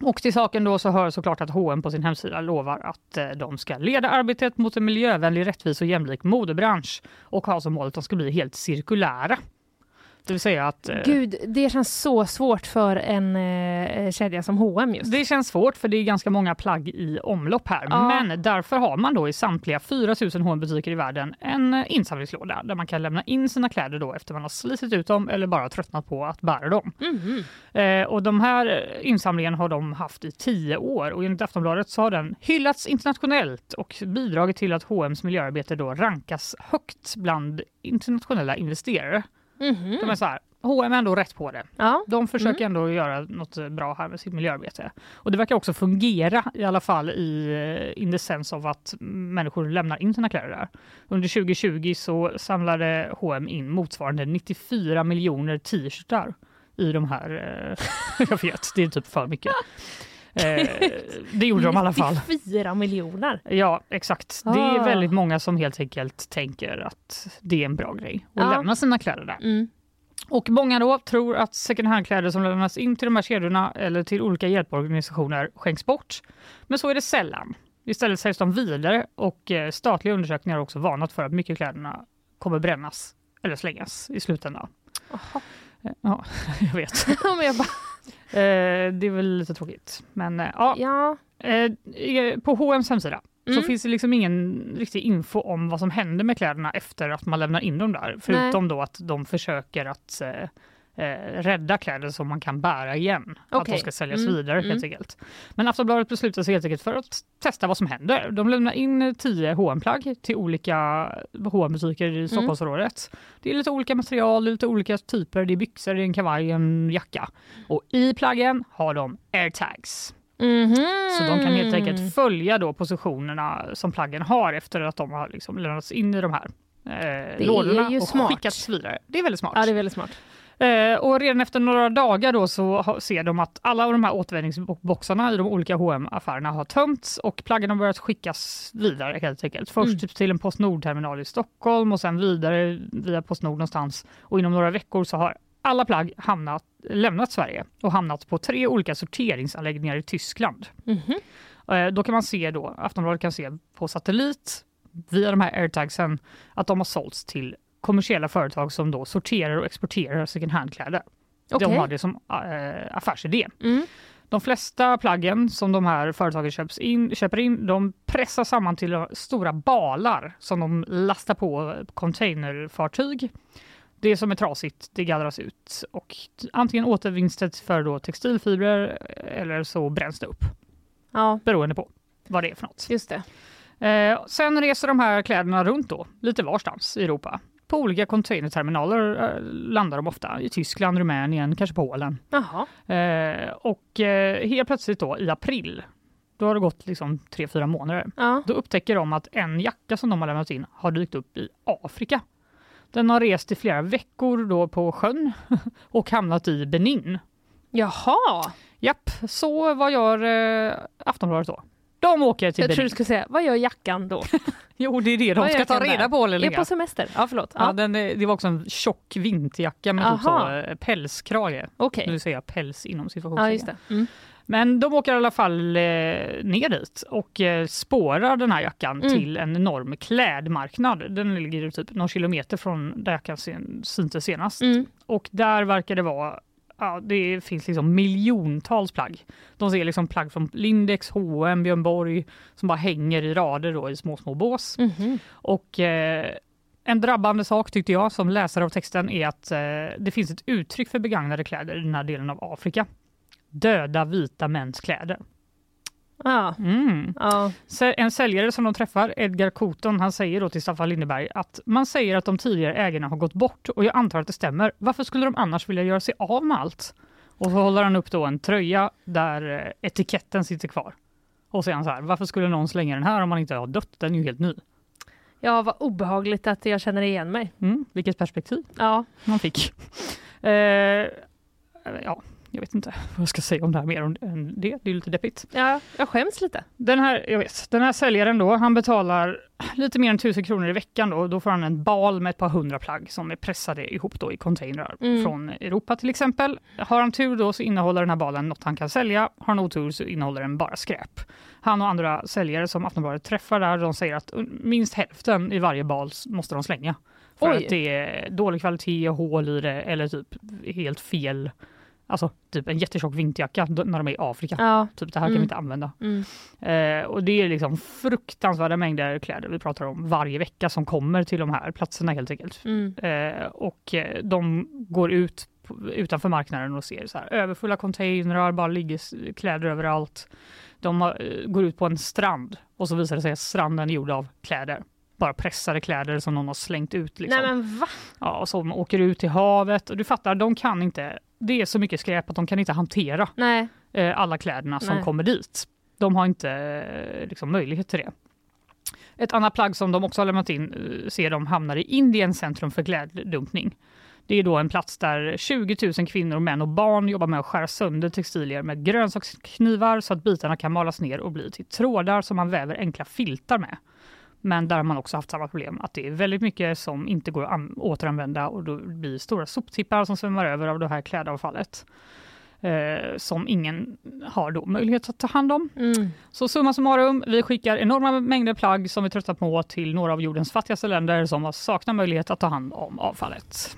Och till saken då så hör såklart att H&M på sin hemsida lovar att eh, de ska leda arbetet mot en miljövänlig, rättvis och jämlik modebransch och har som mål att de ska bli helt cirkulära. Det vill säga att eh, Gud, det känns så svårt för en eh, kedja som H&M just. det känns svårt för det är ganska många plagg i omlopp här. Ja. Men därför har man då i samtliga 4 000 H&M butiker i världen en eh, insamlingslåda där man kan lämna in sina kläder då efter man har slitit ut dem eller bara tröttnat på att bära dem. Mhm. Eh, och de här eh, insamlingen har de haft i tio år och enligt Aftonbladet så har den hyllats internationellt och bidragit till att H&M's miljöarbete då rankas högt bland internationella investerare. Mhm. De är så här, H&M är ändå rätt på det. Ja. De försöker ändå göra något bra här med sitt miljöarbete. Och det verkar också fungera i alla fall i eh, in the sense av att människor lämnar in sina kläder där. Under 2020 så samlade H&M in motsvarande 94 miljoner t-shirtar i de här, eh, [LAUGHS] jag vet, det är typ för mycket. Eh, [LAUGHS] det gjorde de i alla fall. 94 miljoner. Ja, exakt. Det Ah. är väldigt många som helt enkelt tänker att det är en bra grej att Ja. lämna sina kläder där. Mm. Och många då tror att second hand-kläder som lämnas in till de här kedjorna eller till olika hjälporganisationer skänks bort. Men så är det sällan. Istället säljs de vidare och eh, statliga undersökningar har också varnat för att mycket kläderna kommer brännas eller slängas i slutändan. Jaha. Eh, Ja, [LAUGHS] jag vet. [LAUGHS] Ja, men jag bara, Det är väl lite tråkigt. Men eh, ja, ja. eh, på H&M's hemsida så Mm. finns det liksom ingen riktig info om vad som händer med kläderna efter att man lämnar in dem där. Förutom då att de försöker att eh, eh, rädda kläder som man kan bära igen. Att Okej. de ska säljas Mm, vidare helt mm. enkelt. Men Aftonbladet beslutade sig helt enkelt för att testa vad som händer. De lämnar in 10 hm plagg till olika hm butiker Mm. i Stockholmsområdet. Det är lite olika material, lite olika typer. Det är byxor, det är en kavaj, en jacka. Och i plaggen har de airtags. Mhm. Så de kan helt enkelt följa då positionerna som plaggen har efter att de har liksom lämnats in i de här eh, lådorna och smart. skickats vidare. Det är väldigt smart. Ja, det är väldigt smart. Eh, och redan efter några dagar då så ser de att alla av de här återvinningsboxarna i de olika hm affärerna har tömts och plaggen har börjat skickas vidare helt enkelt. Först Mm. typ till en Postnord-terminal i Stockholm och sen vidare via Postnord någonstans. Och inom några veckor så har alla plagg hamnat, lämnat Sverige och hamnat på tre olika sorteringsanläggningar i Tyskland. Mhm. Eh, Då kan man se då, Aftonbladet kan se på satellit via de här airtagsen att de har sålts till kommersiella företag som då sorterar och exporterar second hand-kläder. Okej. De har det som äh, affärsidé. Mm. De flesta plaggen som de här företagen köps in, köper in, de pressar samman till stora balar som de lastar på containerfartyg. Det som är trasigt, det gallras ut och antingen återvinns det för då textilfibrer eller så bränns det upp Ja, beroende på vad det är för något. just det. Eh, sen reser de här kläderna runt då, lite varstans i Europa. På olika containerterminaler eh, landar de ofta, i Tyskland, Rumänien, kanske Polen. Eh, och eh, helt plötsligt då i april, då har det gått liksom tre, fyra månader. Ja. Då upptäcker de att en jacka som de har lämnat in har dykt upp i Afrika. Den har rest i flera veckor då på sjön [LAUGHS] och hamnat i Benin. Jaha. Japp, så vad gör eh, Aftonbladet då? De åker till Jag tror du skulle säga, vad gör jackan då? [LAUGHS] Jo, det är det de ska gör ta reda där? på. Är på semester? Ja, förlåt. Ja, Ja. den, är- det var också en tjock vinterjacka med typ så, Aha. eh, pälskrage. Okej. Nu säger jag päls inom Ja, situationen. just det. Mm. Men de åker i alla fall eh, ner dit och eh, spårar den här jackan Mm. till en enorm klädmarknad. Den ligger typ någon kilometer från där jackan sen- syntes senast. Mm. Och där verkar det vara Ja, det finns liksom miljontals plagg. De ser liksom plagg från Lindex, H&M, Björn Borg som bara hänger i rader då i små, små bås. Mhm. Och eh, en drabbande sak tyckte jag som läsare av texten är att eh, det finns ett uttryck för begagnade kläder i den här delen av Afrika. Döda vita mäns kläder. Ja. Mm. Ja. En säljare som de träffar, Edgar Koton, han säger då till Staffan Lindeberg att man säger att de tidigare ägarna har gått bort och jag antar att det stämmer. Varför skulle de annars vilja göra sig av med allt? Och så håller han upp då en tröja där eh, etiketten sitter kvar. Och säger han så här, varför skulle någon slänga den här om man inte har dött? Den är ju helt ny. ja, vad obehagligt att jag känner igen mig. Mm, vilket perspektiv Ja. man fick. Eh, ja, jag vet inte [LAUGHS] vad jag ska säga om det här mer än det. Det är lite deppigt. Ja, jag skäms lite. Den här, jag vet, den här säljaren då, han betalar lite mer än 1000 kronor i veckan då. Då får han en bal med ett par hundra plagg som är pressade ihop då i containrar Mm. från Europa till exempel. Har han tur då så innehåller den här balen något han kan sälja. Har han otur så innehåller den bara skräp. Han och andra säljare som Aftonbladet träffar där, de säger att minst hälften i varje bal måste de slänga. För Oj. att det är dålig kvalitet, hål i det eller typ helt fel. Alltså typ en jättetjock vinterjacka när de är i Afrika. Ja. Typ det här kan Mm. vi inte använda. Mm. Eh, och det är liksom fruktansvärda mängder kläder vi pratar om varje vecka som kommer till de här platserna helt enkelt. Mm. Eh, och eh, de går ut utanför marknaden och ser så här överfulla containrar, bara ligger kläder överallt. De har, eh, går ut på en strand och så visar det sig att stranden är gjord av kläder. Bara pressade kläder som någon har slängt ut. Liksom. Nej men va? Ja, och som åker ut till havet. Och du fattar, de kan inte, det är så mycket skräp att de kan inte hantera Nej. eh, alla kläderna som Nej. kommer dit. De har inte eh, liksom, möjlighet till det. Ett annat plagg som de också har lämnat in eh, ser de hamnar i Indiens centrum för kläddumpning. Det är då en plats där 20 000 kvinnor, män och barn jobbar med att skära sönder textilier med grönsaksknivar så att bitarna kan malas ner och bli till trådar som man väver enkla filtar med. Men där har man också haft samma problem att det är väldigt mycket som inte går att an- återanvända och då blir stora soptippar som svämmar över av det här klädavfallet. Eh, som ingen har då möjlighet att ta hand om. Mm. Så summa summarum, vi skickar enorma mängder plagg som vi tröttnar på till några av jordens fattigaste länder som saknar möjlighet att ta hand om avfallet.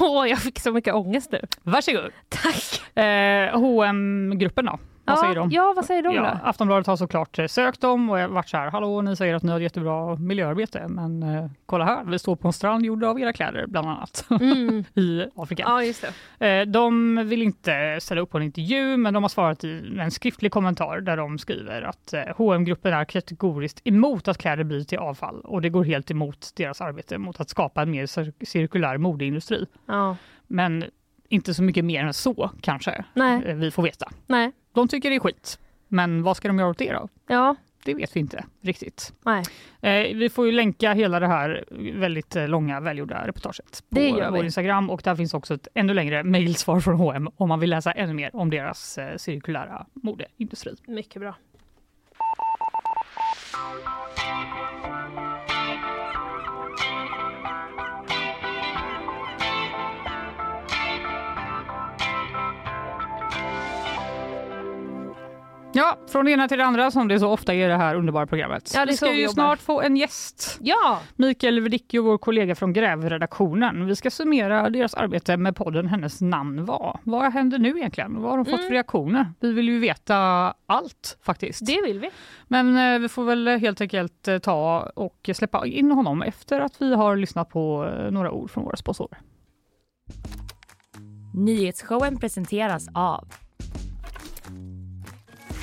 Åh, jag fick så mycket ångest nu. Varsågod! Tack. Eh, hm gruppen då? Vad ja, säger de? Ja, vad säger de Ja, då? Aftonbladet har såklart eh, sökt dem och varit så här, hallå ni säger att ni har ett jättebra miljöarbete men eh, kolla här, vi står på en strand gjord av era kläder bland annat Mm. [LAUGHS] i Afrika. Ja, just det. Eh, De vill inte ställa upp på en intervju, men de har svarat i en skriftlig kommentar där de skriver att eh, hm gruppen är kategoriskt emot att kläder blir till avfall och det går helt emot deras arbete mot att skapa en mer cir- cirkulär modeindustri. Ja. Men inte så mycket mer än så kanske Nej, eh, vi får veta. nej. De tycker det är skit, men vad ska de göra åt det då? Ja, Det vet vi inte riktigt. nej. Eh, vi får ju länka hela det här väldigt eh, långa välgjorda reportaget på vår. Instagram och där finns också ett ännu längre mejlsvar från H&M om man vill läsa ännu mer om deras eh, cirkulära modeindustri. Mycket bra. Ja, från det ena till det andra som det så ofta är i det här underbara programmet. Ja, vi ska vi ju jobbar. snart få en gäst. Ja, Mikael Verdicchio, vår kollega från Grävredaktionen. Vi ska summera deras arbete med podden Hennes namn var. Vad händer nu egentligen? Vad har de fått Mm. för reaktioner? Vi vill ju veta allt faktiskt. det vill vi. Men eh, vi får väl helt enkelt eh, ta och släppa in honom efter att vi har lyssnat på eh, några ord från våra sponsorer. Nyhetsshowen presenteras av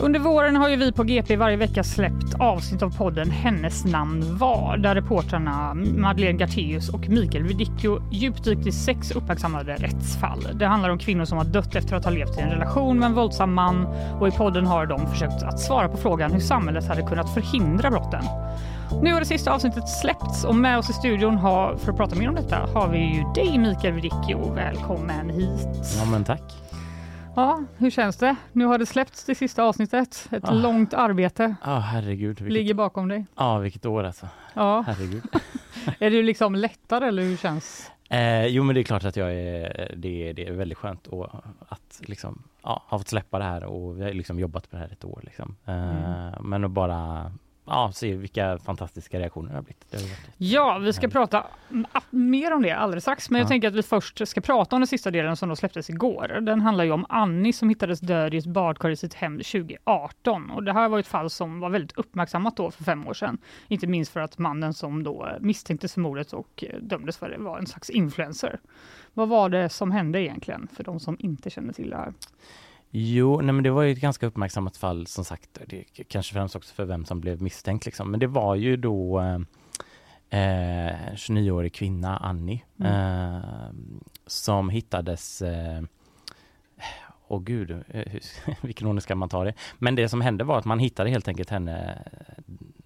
Under våren har ju vi på GP varje vecka släppt avsnitt av podden Hennes namn var där reportrarna Madeleine Gartéus och Mikael Vidicchio djupdykt i sex uppmärksammade rättsfall. Det handlar om kvinnor som har dött efter att ha levt i en relation med en våldsam man och i podden har de försökt att svara på frågan hur samhället hade kunnat förhindra brotten. Nu har det sista avsnittet släppts och med oss i studion har, för att prata mer om detta har vi ju dig Mikael Vidicchio. Välkommen hit. Ja men tack. Ja, hur känns det? Nu har det släppts det sista avsnittet. Ett Ah. långt arbete Ja herregud. Vilket, ligger bakom dig. ja, vilket år alltså. Ja. Herregud. [LAUGHS] Är du liksom lättare eller hur känns? eh, jo men det är klart att jag är, det, det är väldigt skönt och att liksom, ja, ha fått släppa det här och vi har liksom jobbat på det här ett år liksom. Eh, Mm. Men att bara ja, se vilka fantastiska reaktioner det har blivit. Det har varit. Ja, vi ska prata mer om det alldeles strax. Men jag Ja. tänker att vi först ska prata om den sista delen som då släpptes igår. Den handlar ju om Annie som hittades död i ett badkar i sitt hem 2018. Och det här var ett fall som var väldigt uppmärksammat då för fem år sedan. Inte minst för att mannen som då misstänktes för mordet och eh, dömdes för det var en slags influencer. Vad var det som hände egentligen för de som inte känner till det här? Jo, nej men det var ju ett ganska uppmärksammat fall som sagt. Det, kanske främst också för vem som blev misstänkt liksom. Men det var ju då eh, eh, 29-årig kvinna, Annie, eh, som hittades Åh oh gud, eh, [LAUGHS] vilken ordning ska man ta det? Men det som hände var att man hittade helt enkelt henne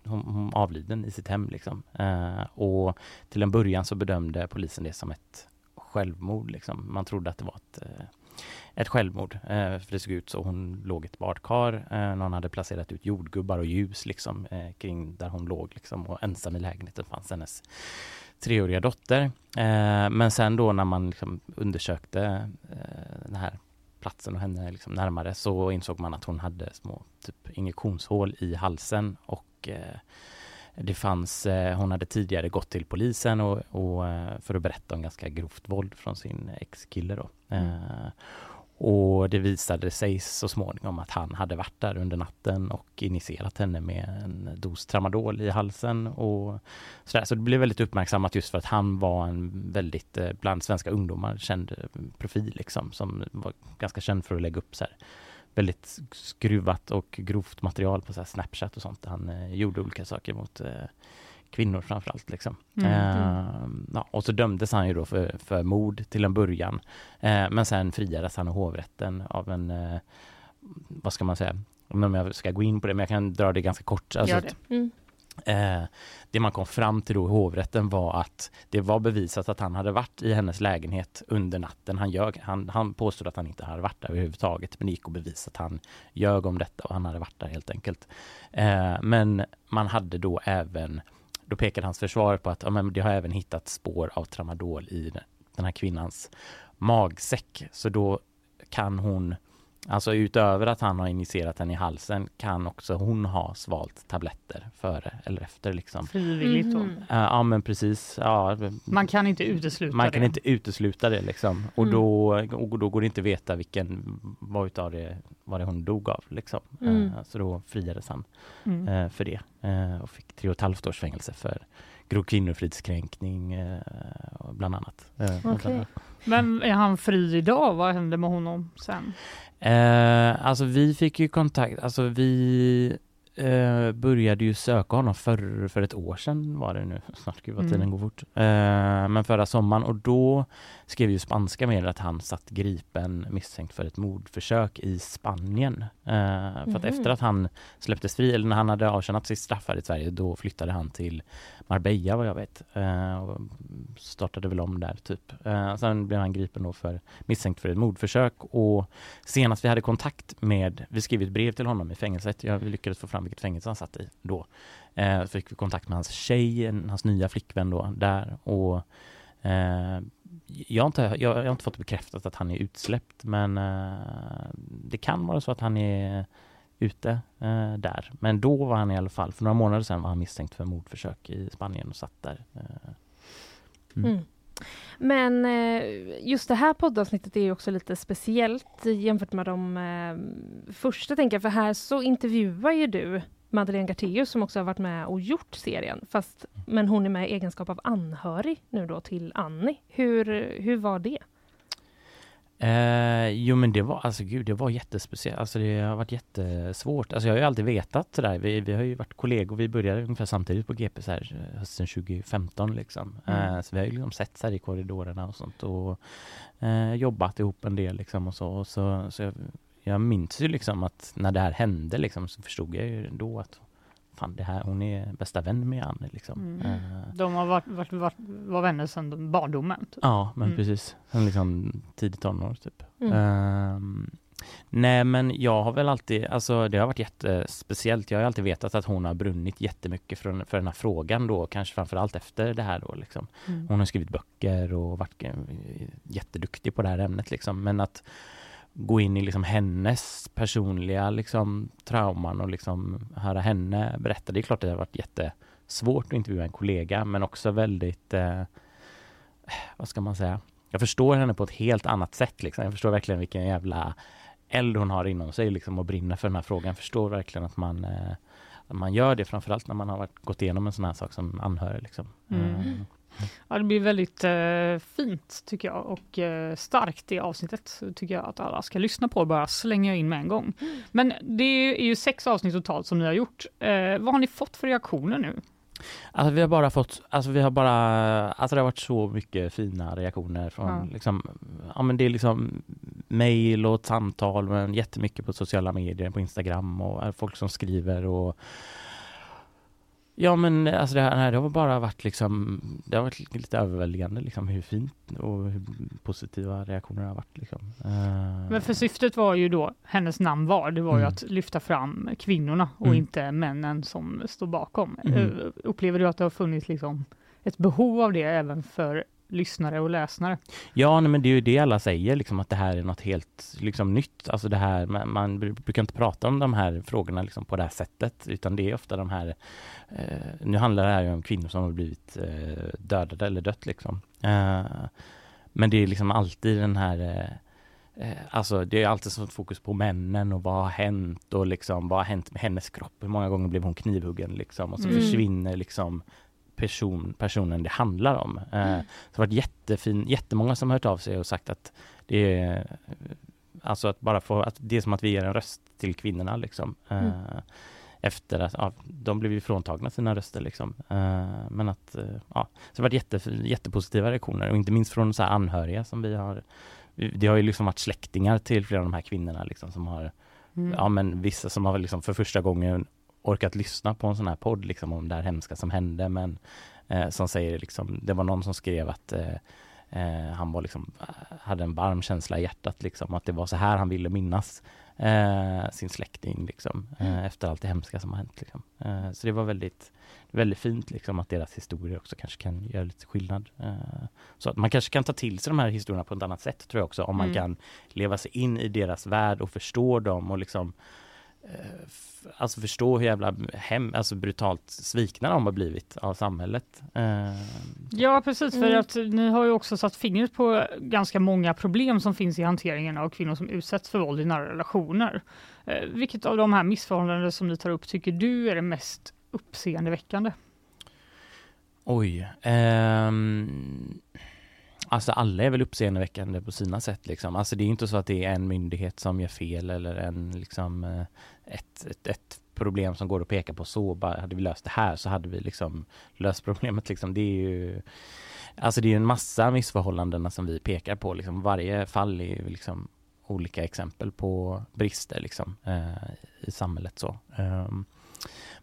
hon, hon avliden i sitt hem. Liksom. Eh, och till en början så bedömde polisen det som ett självmord. Liksom. Man trodde att det var ett, eh, ett självmord. Eh, för det såg ut så. Hon låg i ett badkar. Eh, någon hade placerat ut jordgubbar och ljus liksom, eh, kring där hon låg. Liksom, och ensam i lägenheten fanns hennes treåriga dotter. Men sen då när man liksom undersökte eh, den här platsen och henne liksom närmare så insåg man att hon hade små typ, injektionshål i halsen och det fanns, hon hade tidigare gått till polisen och, och för att berätta om ganska grovt våld från sin ex-kille då. Mm. Och det visade sig så småningom att han hade varit där under natten och initierat henne med en dos tramadol i halsen och sådär. Så det blev väldigt uppmärksammat just för att han var en väldigt, eh, bland svenska ungdomar, känd eh, profil liksom, som var ganska känd för att lägga upp så här väldigt skruvat och grovt material på så Snapchat och sånt. Han eh, gjorde olika saker mot eh, kvinnor framförallt. Liksom. Mm. Eh, ja, och så dömdes han ju då för, för mord till en början. Eh, men sen friades han i hovrätten av en, eh, vad ska man säga, om jag ska gå in på det, men jag kan dra det ganska kort. Alltså, mm. Eh, det man kom fram till då i hovrätten var att det var bevisat att han hade varit i hennes lägenhet under natten. Han, ljög, han, han påstod att han inte hade varit där överhuvudtaget men det gick att bevisa att han ljög om detta och han hade varit där helt enkelt. Eh, men man hade då även, då pekade hans försvar på att ja, men det har även hittat spår av tramadol i den här kvinnans magsäck. Så då kan hon Alltså utöver att han har injicerat den i halsen kan också hon ha svalt tabletter före eller efter. Liksom. Frivilligt då? Mm. Uh, ja men precis. Ja. Man kan inte utesluta Man det. kan inte utesluta det liksom. Och, mm. då, och då går det inte att veta vilken, vad utav det, vad det hon dog av. Liksom. Mm. Uh, så då friades han uh, för det och fick tre och ett halvt års fängelse för grov kvinnofridskränkning bland annat. Okay. Men är han fri idag? Vad hände med honom sen? Eh, alltså vi fick ju kontakt, alltså vi eh, började ju söka honom för, för ett år sedan var det nu, [LAUGHS] snart gud vad tiden mm. går fort. Eh, men förra sommaren och då skrev ju spanska med att han satt gripen misstänkt för ett mordförsök i Spanien. Eh, för mm. att efter att han släpptes fri, eller när han hade avtjänat sitt straff här i Sverige, då flyttade han till Marbella vad jag vet. Eh, och startade väl om där typ. Eh, sen blev han gripen då för misstänkt för ett mordförsök och senast vi hade kontakt med, vi skrev ett brev till honom i fängelset, jag lyckades få fram vilket fängelse han satt i då. Eh, fick vi kontakt med hans tjej, hans nya flickvän då där och eh, jag, har inte, jag, jag, har inte fått bekräftat att han är utsläppt men eh, det kan vara så att han är ute eh, där. Men då var han i alla fall, för några månader sedan var han misstänkt för mordförsök i Spanien och satt där. Eh. Mm. Mm. Men eh, just det här poddavsnittet är ju också lite speciellt jämfört med de eh, första, tänker jag, för här så intervjuar ju du Madeleine Gartéus som också har varit med och gjort serien, fast, men hon är med i egenskap av anhörig nu då till Annie. Hur, hur var det? Eh, jo men det var, alltså gud, det var jättespeciellt. Alltså det har varit jättesvårt. Alltså jag har ju alltid vetat sådär. Vi, vi har ju varit kollegor. Vi började ungefär samtidigt på GP så här, hösten 2015 liksom. Mm. Eh, så vi har ju liksom sett så här i korridorerna och sånt och eh, jobbat ihop en del liksom och så. Och så, så jag, jag minns ju liksom att när det här hände liksom så förstod jag ju då att fan det här, hon är bästa vän med Annie liksom. Mm. Uh, de har varit, varit, varit, var vänner sedan barndomen? Typ. Ja, men mm. precis. Sen liksom tidigt tonår typ. Mm. Uh, nej men jag har väl alltid, alltså det har varit jättespeciellt. Jag har alltid vetat att hon har brunnit jättemycket för, för den här frågan då, kanske framförallt efter det här då liksom. Mm. Hon har skrivit böcker och varit jätteduktig på det här ämnet liksom. Men att gå in i liksom hennes personliga liksom, trauman och liksom höra henne berätta. Det är klart att det har varit jättesvårt att intervjua en kollega men också väldigt, eh, vad ska man säga, jag förstår henne på ett helt annat sätt. Liksom. Jag förstår verkligen vilken jävla eld hon har inom sig liksom, och brinner för den här frågan. Jag förstår verkligen att man, eh, man gör det, framförallt när man har varit, gått igenom en sån här sak som anhörig. Liksom. Mm. Mm. Ja, det blir väldigt eh, fint tycker jag och eh, starkt i avsnittet tycker jag att alla ska lyssna på och bara slänga in med en gång. Men det är ju sex avsnitt totalt som ni har gjort. Eh, vad har ni fått för reaktioner nu? Alltså vi har bara fått, alltså vi har bara, alltså det har varit så mycket fina reaktioner från Ja. liksom, ja men det är liksom mail och samtal men jättemycket på sociala medier, på Instagram och är folk som skriver och Ja men alltså det här det har bara varit liksom, det har varit lite överväldigande liksom hur fint och hur positiva reaktioner det har varit liksom. Eh, Men för syftet var ju då, hennes namn var, det var ju Mm. att lyfta fram kvinnorna och Mm. inte männen som står bakom. Mm. Eh, Upplever du att det har funnits liksom ett behov av det även för lyssnare och läsare? Ja, nej, men det är ju det alla säger, liksom, att det här är något helt liksom, nytt. Alltså det här, man, man bru- brukar inte prata om de här frågorna liksom, på det här sättet, utan det är ofta de här, eh, nu handlar det här om kvinnor som har blivit eh, dödade eller dött liksom. Eh, men det är liksom alltid den här eh, eh, Alltså det är alltid sånt fokus på männen och vad har hänt och liksom vad har hänt med hennes kropp? Hur många gånger blev hon knivhuggen liksom? Och så Mm. försvinner liksom person, personen det handlar om. Eh, Mm. så det har varit jättefin, jättemånga som har hört av sig och sagt att det är Alltså att bara få, att det är som att vi ger en röst till kvinnorna liksom. Eh, Mm. Efter att, ja, de blev ju fråntagna sina röster liksom. Eh, men att, eh, ja, så det har varit jätte, jättepositiva reaktioner och inte minst från så här anhöriga som vi har det har ju liksom varit släktingar till flera av de här kvinnorna liksom som har, Mm. ja men vissa som har liksom för första gången orkat lyssna på en sån här podd liksom om det här hemska som hände men eh, som säger liksom, det var någon som skrev att eh, eh, han var liksom, hade en varm känsla i hjärtat liksom, att det var så här han ville minnas eh, sin släkting liksom, eh, efter allt det hemska som har hänt. Liksom. Eh, så det var väldigt, väldigt fint liksom, att deras historier också kanske kan göra lite skillnad. Så att man kanske kan ta till sig de här historierna på ett annat sätt tror jag också, om man Mm. kan leva sig in i deras värld och förstå dem och liksom Alltså förstå hur jävla hem, alltså brutalt svikna de har blivit av samhället. Eh, Ja, precis. För Mm. att ni har ju också satt fingret på ganska många problem som finns i hanteringen av kvinnor som utsätts för våld i nära relationer. Eh, vilket av de här missförhållanden som ni tar upp tycker du är det mest uppseendeväckande? Oj. ehm, alltså alla är väl uppseendeväckande på sina sätt liksom. Alltså det är inte så att det är en myndighet som gör fel eller en liksom eh, ett, ett, ett problem som går att peka på så. Bara, hade vi löst det här så hade vi liksom löst [LAUGHS] problemet liksom. Det är ju Alltså det är ju en massa missförhållanden som vi pekar på liksom. Varje fall är ju liksom olika exempel på brister liksom eh, i samhället så. Ehm,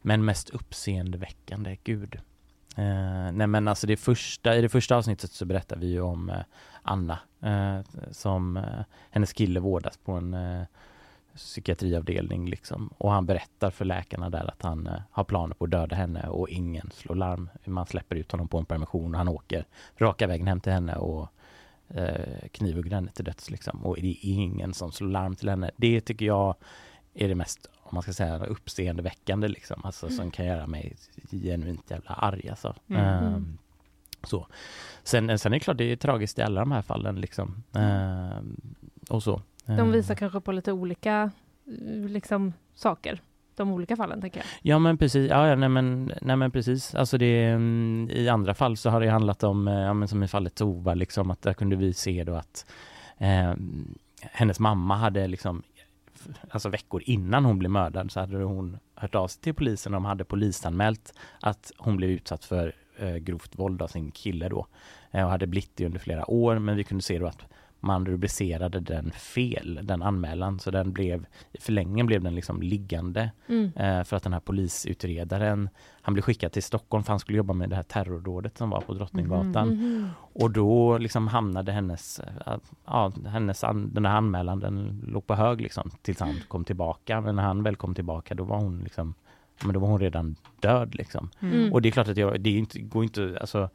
men mest uppseendeväckande, gud. Eh, nej men alltså det första, i det första avsnittet så berättar vi ju om eh, Anna eh, som eh, hennes kille vårdas på en eh, psykiatriavdelning liksom och han berättar för läkarna där att han eh, har planer på att döda henne och ingen slår larm. Man släpper ut honom på en permission och han åker raka vägen hem till henne och eh, knivhugger henne till döds liksom och det är ingen som slår larm till henne. Det tycker jag är det mest om man ska säga uppseendeväckande liksom, alltså som kan göra mig genuint jävla arg alltså. Mm. Ehm, så. Sen, sen är det klart det är tragiskt i alla de här fallen liksom. Ehm, och så. De Ehm. visar kanske på lite olika eh, liksom, saker. De olika fallen, tänker jag. Ja men precis, ja, nej, men, nej men precis. Alltså det, mm, I andra fall så har det handlat om, eh, ja, men som i fallet Tova, liksom, att där kunde vi se då att eh, hennes mamma hade liksom Alltså veckor innan hon blev mördad så hade hon hört av sig till polisen och de hade polisanmält att hon blev utsatt för eh, grovt våld av sin kille då. Eh, och hade blivit det under flera år men vi kunde se då att man rubricerade den fel, den anmälan, så den blev i förlängningen blev den liksom liggande Mm. Eh, för att den här polisutredaren han blev skickad till Stockholm för han skulle jobba med det här terrordådet som var på Drottninggatan Mhm. och då liksom hamnade hennes, eh, ja, hennes an, den här anmälan den låg på hög liksom tills han kom tillbaka men när han väl kom tillbaka då var hon liksom men då var hon redan död liksom. Mm. Och det är klart att jag, det inte, går inte, alltså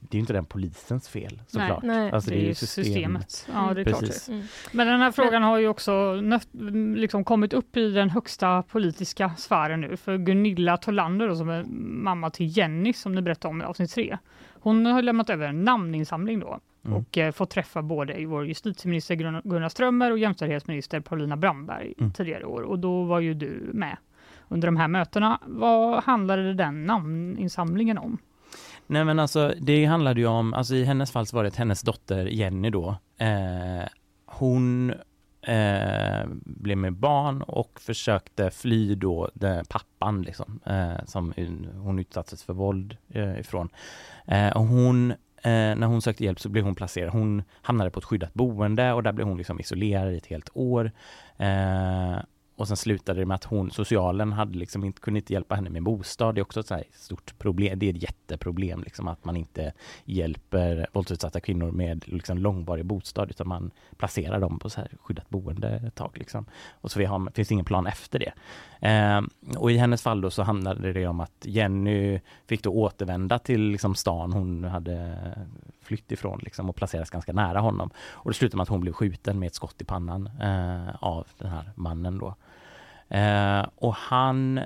det är inte den polisens fel såklart. Nej. Alltså, det är ju systemet. Ja, det är klart Precis. det. Mm. Men den här frågan har ju också nöt, liksom kommit upp i den högsta politiska sfären nu. För Gunilla Tolander som är mamma till Jenny som ni berättade om i avsnitt tre. Hon har lämnat över en namninsamling då Mm. och eh, fått träffa både vår justitieminister Gunnar- Gunnar Strömmer och jämställdhetsminister Paulina Brandberg Mm. tidigare år. Och då var ju du med under de här mötena. Vad handlade den namninsamlingen om? Nej men alltså det handlade ju om, alltså i hennes fall så var det att hennes dotter Jenny då, eh, hon eh, blev med barn och försökte fly då den pappan liksom, eh, som hon utsattes för våld eh, ifrån. Eh, och hon Eh, när hon sökte hjälp så blev hon placerad, hon hamnade på ett skyddat boende och där blev hon liksom isolerad i ett helt år. Eh, och sen slutade det med att hon, socialen hade liksom inte, kunde inte hjälpa henne med bostad. Det är också ett stort problem. Det är ett jätteproblem liksom att man inte hjälper våldsutsatta kvinnor med liksom långvarig bostad utan man placerar dem på så här skyddat boende ett tag. Liksom. Och så vi har, finns ingen plan efter det. Eh, och i hennes fall då så handlade det om att Jenny fick då återvända till liksom stan hon hade flytt ifrån liksom, och placeras ganska nära honom. Och det slutade med att hon blev skjuten med ett skott i pannan eh, av den här mannen då. Eh, och han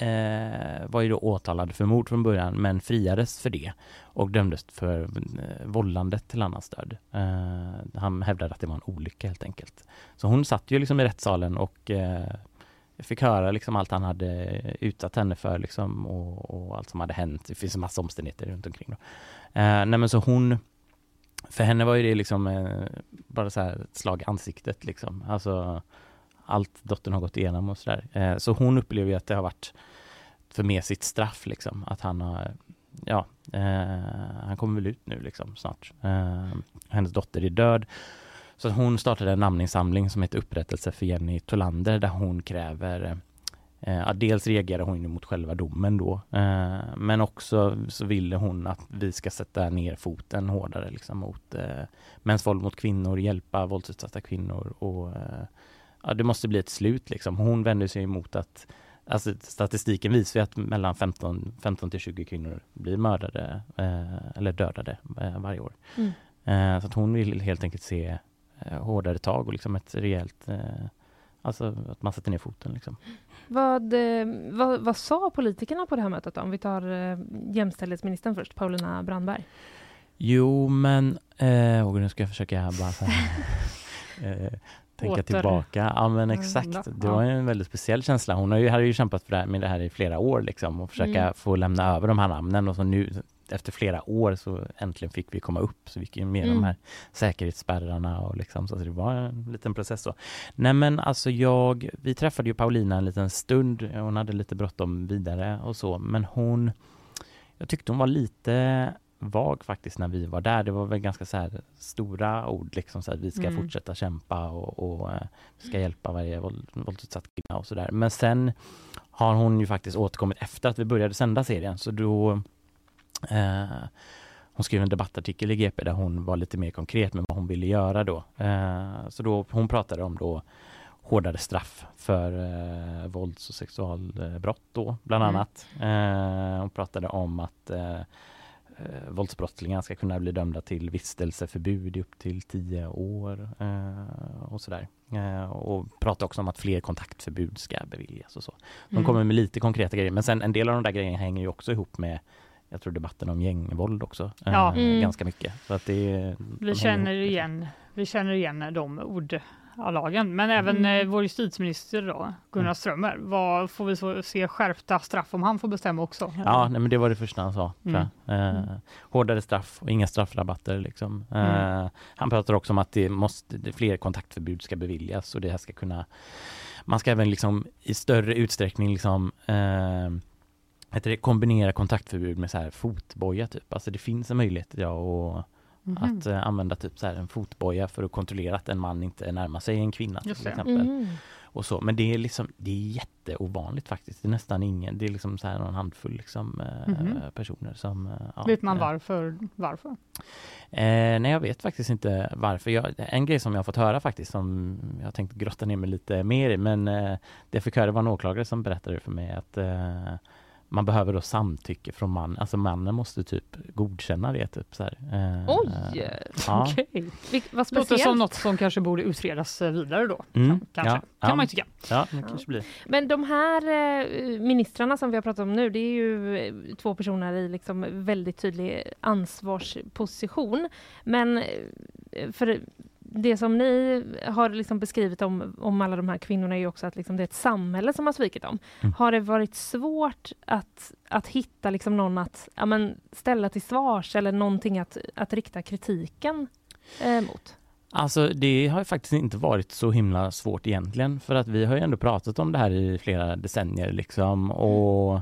eh, var ju då åtalad för mord från början men friades för det och dömdes för eh, vållandet till annans död. Eh, han hävdade att det var en olycka helt enkelt. Så hon satt ju liksom i rättssalen och eh, jag fick höra liksom allt han hade utsatt henne för liksom och, och, allt som hade hänt. Det finns en massa omständigheter runt omkring. Då. Eh, nej men så hon, för henne var ju det liksom eh, bara så här ett slag i ansiktet liksom. Alltså allt dottern har gått igenom och sådär. Eh, så hon upplever ju att det har varit för med sitt straff liksom. Att han har, ja, eh, han kommer väl ut nu liksom snart. Eh, hennes dotter är död. Så hon startade en namninsamling som heter Upprättelse för Jenny Tolander där hon kräver eh, dels reagerar hon mot själva domen då, eh, men också så ville hon att vi ska sätta ner foten hårdare liksom mot eh, mäns våld mot kvinnor, hjälpa våldsutsatta kvinnor och eh, ja, det måste bli ett slut liksom. Hon vänder sig emot att Alltså statistiken visar att mellan 15, 15 till 20 kvinnor blir mördade eh, eller dödade varje år. Mm. Så att hon vill helt enkelt se hårdare tag och liksom ett rejält eh, Alltså att man sätter ner foten. Liksom. Vad, eh, vad, vad, sa politikerna på det här mötet då? Om vi tar jämställdhetsministern först, Paulina Brandberg. Jo, men eh, och nu ska jag försöka bara så här, [LAUGHS] eh, tänka Åter. tillbaka. Ja men exakt, det var en väldigt speciell känsla. Hon har ju, hade ju kämpat för det här, med det här i flera år liksom och försöka mm. få lämna över de här namnen och så nu efter flera år så äntligen fick vi komma upp så vi gick med mm. de här säkerhetsspärrarna och liksom så, det var en liten process så. Nej men alltså jag, vi träffade ju Paulina en liten stund, hon hade lite bråttom vidare och så men hon jag tyckte hon var lite vag faktiskt när vi var där. Det var väl ganska så här stora ord liksom så att vi ska mm. fortsätta kämpa och, och vi ska hjälpa varje våld, våldsutsatt kvinna och sådär. Men sen har hon ju faktiskt återkommit efter att vi började sända serien så då hon skrev en debattartikel i GP där hon var lite mer konkret med vad hon ville göra då. Uh, så då hon pratade om då hårdare straff för eh, vålds och sexualbrott då, bland mm. annat. Eh, hon pratade om att eh, eh, våldsbrottslingar ska kunna bli dömda till vistelseförbud i upp till tio år eh, och sådär. Eh, och pratar också om att fler kontaktförbud ska beviljas och så. De mm. kommer med lite konkreta grejer men sen en del av de där grejerna hänger ju också ihop med jag tror debatten om gängvåld också. Ja. Mm. Ganska mycket. Så att det, vi, känner igen, vi känner igen de ord av lagen. Men även mm. eh, vår justitieminister då, Gunnar mm. Strömmer, vad får vi så, se skärpta straff om han får bestämma också? Ja, nej, men det var det första han sa. Mm. Eh, hårdare straff och inga straffrabatter. Liksom. Mm. Eh, han pratar också om att det måste, fler kontaktförbud ska beviljas och det här ska kunna man ska även liksom i större utsträckning liksom eh, heter det, kombinera kontaktförbud med så här fotboja typ. Alltså det finns en möjlighet ja, och Mm. Att uh, använda typ så här en fotboja för att kontrollera att en man inte närmar sig en kvinna till exempel. Mm. Och så. Men det är liksom det är jätteovanligt faktiskt. Det är nästan ingen, det är liksom så här någon handfull liksom, mm. personer som... Uh, ja, vet man varför? varför? Eh, nej, jag vet faktiskt inte varför. Jag, en grej som jag fått höra faktiskt som jag tänkte grotta ner mig lite mer i men eh, det jag fick höra var en åklagare som berättade för mig att eh, man behöver då samtycke från mannen, alltså mannen måste typ godkänna det. Typ, så här. Eh, Oj! [LAUGHS] Ja. Okej. Okay. Vad speciellt. Låter som något som kanske borde utredas eh, vidare då. Mm. Kanske. Ja. Kan ja. man ju tycka. Ja, det kanske blir. Men de här eh, ministrarna som vi har pratat om nu, det är ju eh, två personer i liksom väldigt tydlig ansvarsposition. Men eh, för det som ni har liksom beskrivit om, om alla de här kvinnorna är ju också att liksom det är ett samhälle som har svikit dem. Mm. Har det varit svårt att, att hitta liksom någon att ja, men ställa till svars eller någonting att, att rikta kritiken eh, mot? Alltså det har faktiskt inte varit så himla svårt egentligen för att vi har ju ändå pratat om det här i flera decennier liksom och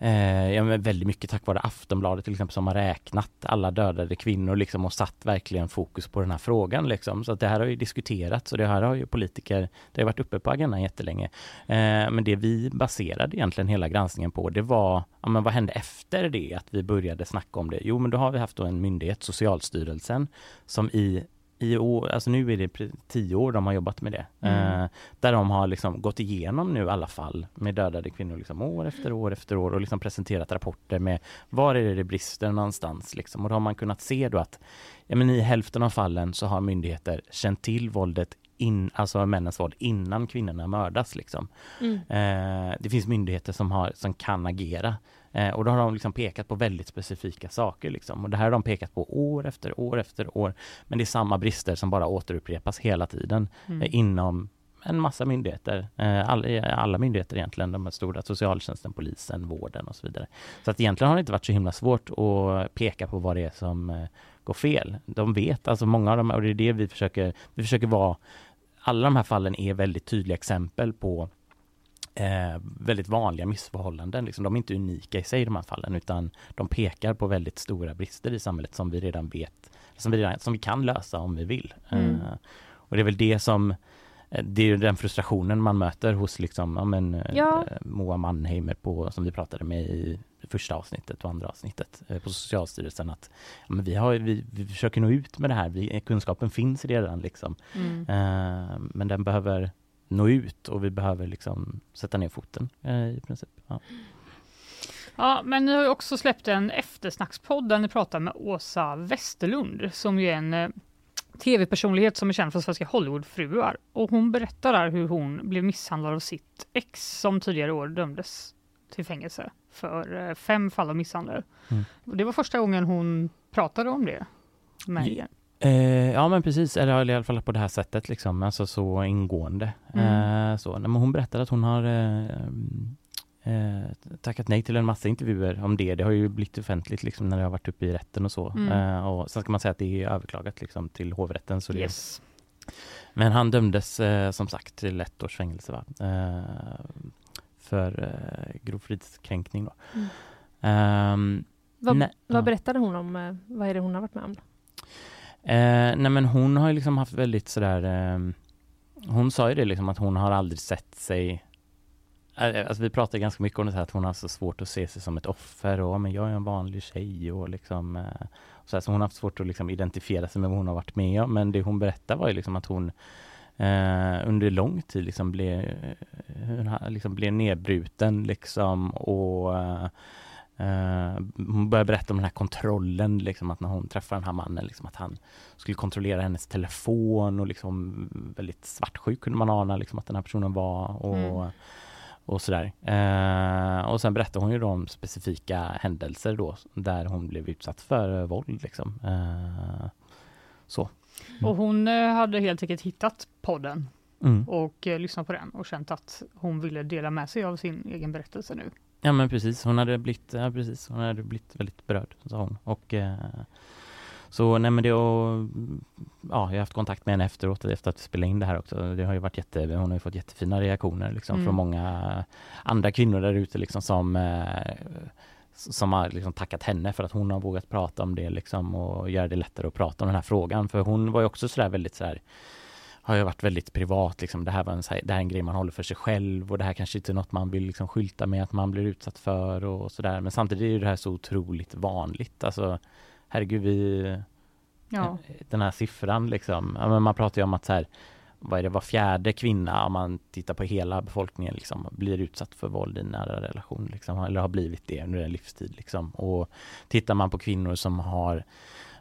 Eh, ja, men väldigt mycket tack vare Aftonbladet till exempel som har räknat alla dödade kvinnor liksom och satt verkligen fokus på den här frågan liksom. Så att det här har ju diskuterats och det här har ju politiker, det har varit uppe på agendan jättelänge. Eh, men det vi baserade egentligen hela granskningen på det var, ja men vad hände efter det att vi började snacka om det? Jo men då har vi haft då en myndighet, Socialstyrelsen, som i i år, alltså nu är det tio år de har jobbat med det. Mm. Eh, där de har liksom gått igenom nu alla fall med dödade kvinnor liksom år efter år efter år och liksom presenterat rapporter med var är det det brister någonstans liksom. Och då har man kunnat se då att ja, men i hälften av fallen så har myndigheter känt till våldet in, alltså männens våld innan kvinnorna mördas liksom. Mm. Eh, det finns myndigheter som, har, som kan agera Eh, och då har de liksom pekat på väldigt specifika saker liksom. Och det här har de pekat på år efter år efter år. Men det är samma brister som bara återupprepas hela tiden mm. eh, inom en massa myndigheter, eh, alla, alla myndigheter egentligen, de stora, socialtjänsten, polisen, vården och så vidare. Så att egentligen har det inte varit så himla svårt att peka på vad det är som eh, går fel. De vet, alltså många av dem, och det är det vi försöker, vi försöker vara, alla de här fallen är väldigt tydliga exempel på eh, väldigt vanliga missförhållanden. Liksom, de är inte unika i sig de här fallen utan de pekar på väldigt stora brister i samhället som vi redan vet, som vi, redan, som vi kan lösa om vi vill. Mm. Eh, och det är väl det som eh, det är den frustrationen man möter hos liksom, ja, men, eh, ja. Moa Mannheimer på, som vi pratade med i första avsnittet och andra avsnittet eh, på Socialstyrelsen att ja, vi, har, vi, vi försöker nå ut med det här, vi, kunskapen finns redan liksom. Mm. Eh, men den behöver nå ut och vi behöver liksom sätta ner foten eh, i princip. Ja. Ja, men ni har ju också släppt en eftersnackspodd där ni pratar med Åsa Westerlund som är en eh, tv-personlighet som är känd för svenska Hollywoodfruar. Och hon berättar där hur hon blev misshandlad av sitt ex som tidigare år dömdes till fängelse för eh, fem fall av misshandel. Mm. Det var första gången hon pratade om det med er. Eh, ja men precis, eller i alla fall på det här sättet liksom, alltså så ingående. Mm. Eh, så. Men hon berättade att hon har eh, eh, tackat nej till en massa intervjuer om det. Det har ju blivit offentligt liksom när det har varit uppe i rätten och så. Mm. Eh, och sen ska man säga att det är överklagat liksom till hovrätten. Så det, yes. Men han dömdes eh, som sagt till ett års fängelse för grov fridskränkning. Då. Mm. Ehm, vad, vad berättade hon om, vad är det hon har varit med om? Eh, nej men hon har ju liksom haft väldigt sådär eh, Hon sa ju det liksom att hon har aldrig sett sig eh, eh, Alltså vi pratar ganska mycket om det här att hon har så svårt att se sig som ett offer och men jag är en vanlig tjej och liksom eh, så, här, så hon har haft svårt att liksom identifiera sig med vad hon har varit med om. Men det hon berättar var ju liksom att hon eh, under lång tid liksom blev, eh, liksom blev nedbruten liksom och Uh, hon börjar berätta om den här kontrollen, liksom att när hon träffar den här mannen, liksom att han skulle kontrollera hennes telefon och liksom väldigt svartsjuk kunde man ana liksom att den här personen var och, mm. och sådär. Uh, och sen berättar hon ju om specifika händelser då där hon blev utsatt för våld liksom. Uh, så. Mm. Och hon hade helt enkelt hittat podden mm. och lyssnat på den och känt att hon ville dela med sig av sin egen berättelse nu. Ja men precis, hon hade blivit, ja, precis, hon hade blivit väldigt berörd, sa hon. Och, eh, så nej men det och, ja, jag har haft kontakt med henne efteråt, efter att vi spelade in det här också. Det har ju varit jätte, hon har ju fått jättefina reaktioner liksom mm. från många andra kvinnor där ute liksom som eh, som har liksom tackat henne för att hon har vågat prata om det liksom och göra det lättare att prata om den här frågan. För hon var ju också sådär väldigt sådär har ju varit väldigt privat. Liksom. Det, här var en, det här är en grej man håller för sig själv och det här kanske inte är något man vill liksom skylta med att man blir utsatt för och sådär. Men samtidigt är det här så otroligt vanligt. Alltså, herregud, vi... Ja. Den här siffran liksom. Ja, men man pratar ju om att så här, vad är det, var fjärde kvinna om man tittar på hela befolkningen liksom, blir utsatt för våld i nära relation liksom, eller har blivit det under en livstid. Liksom. Och tittar man på kvinnor som har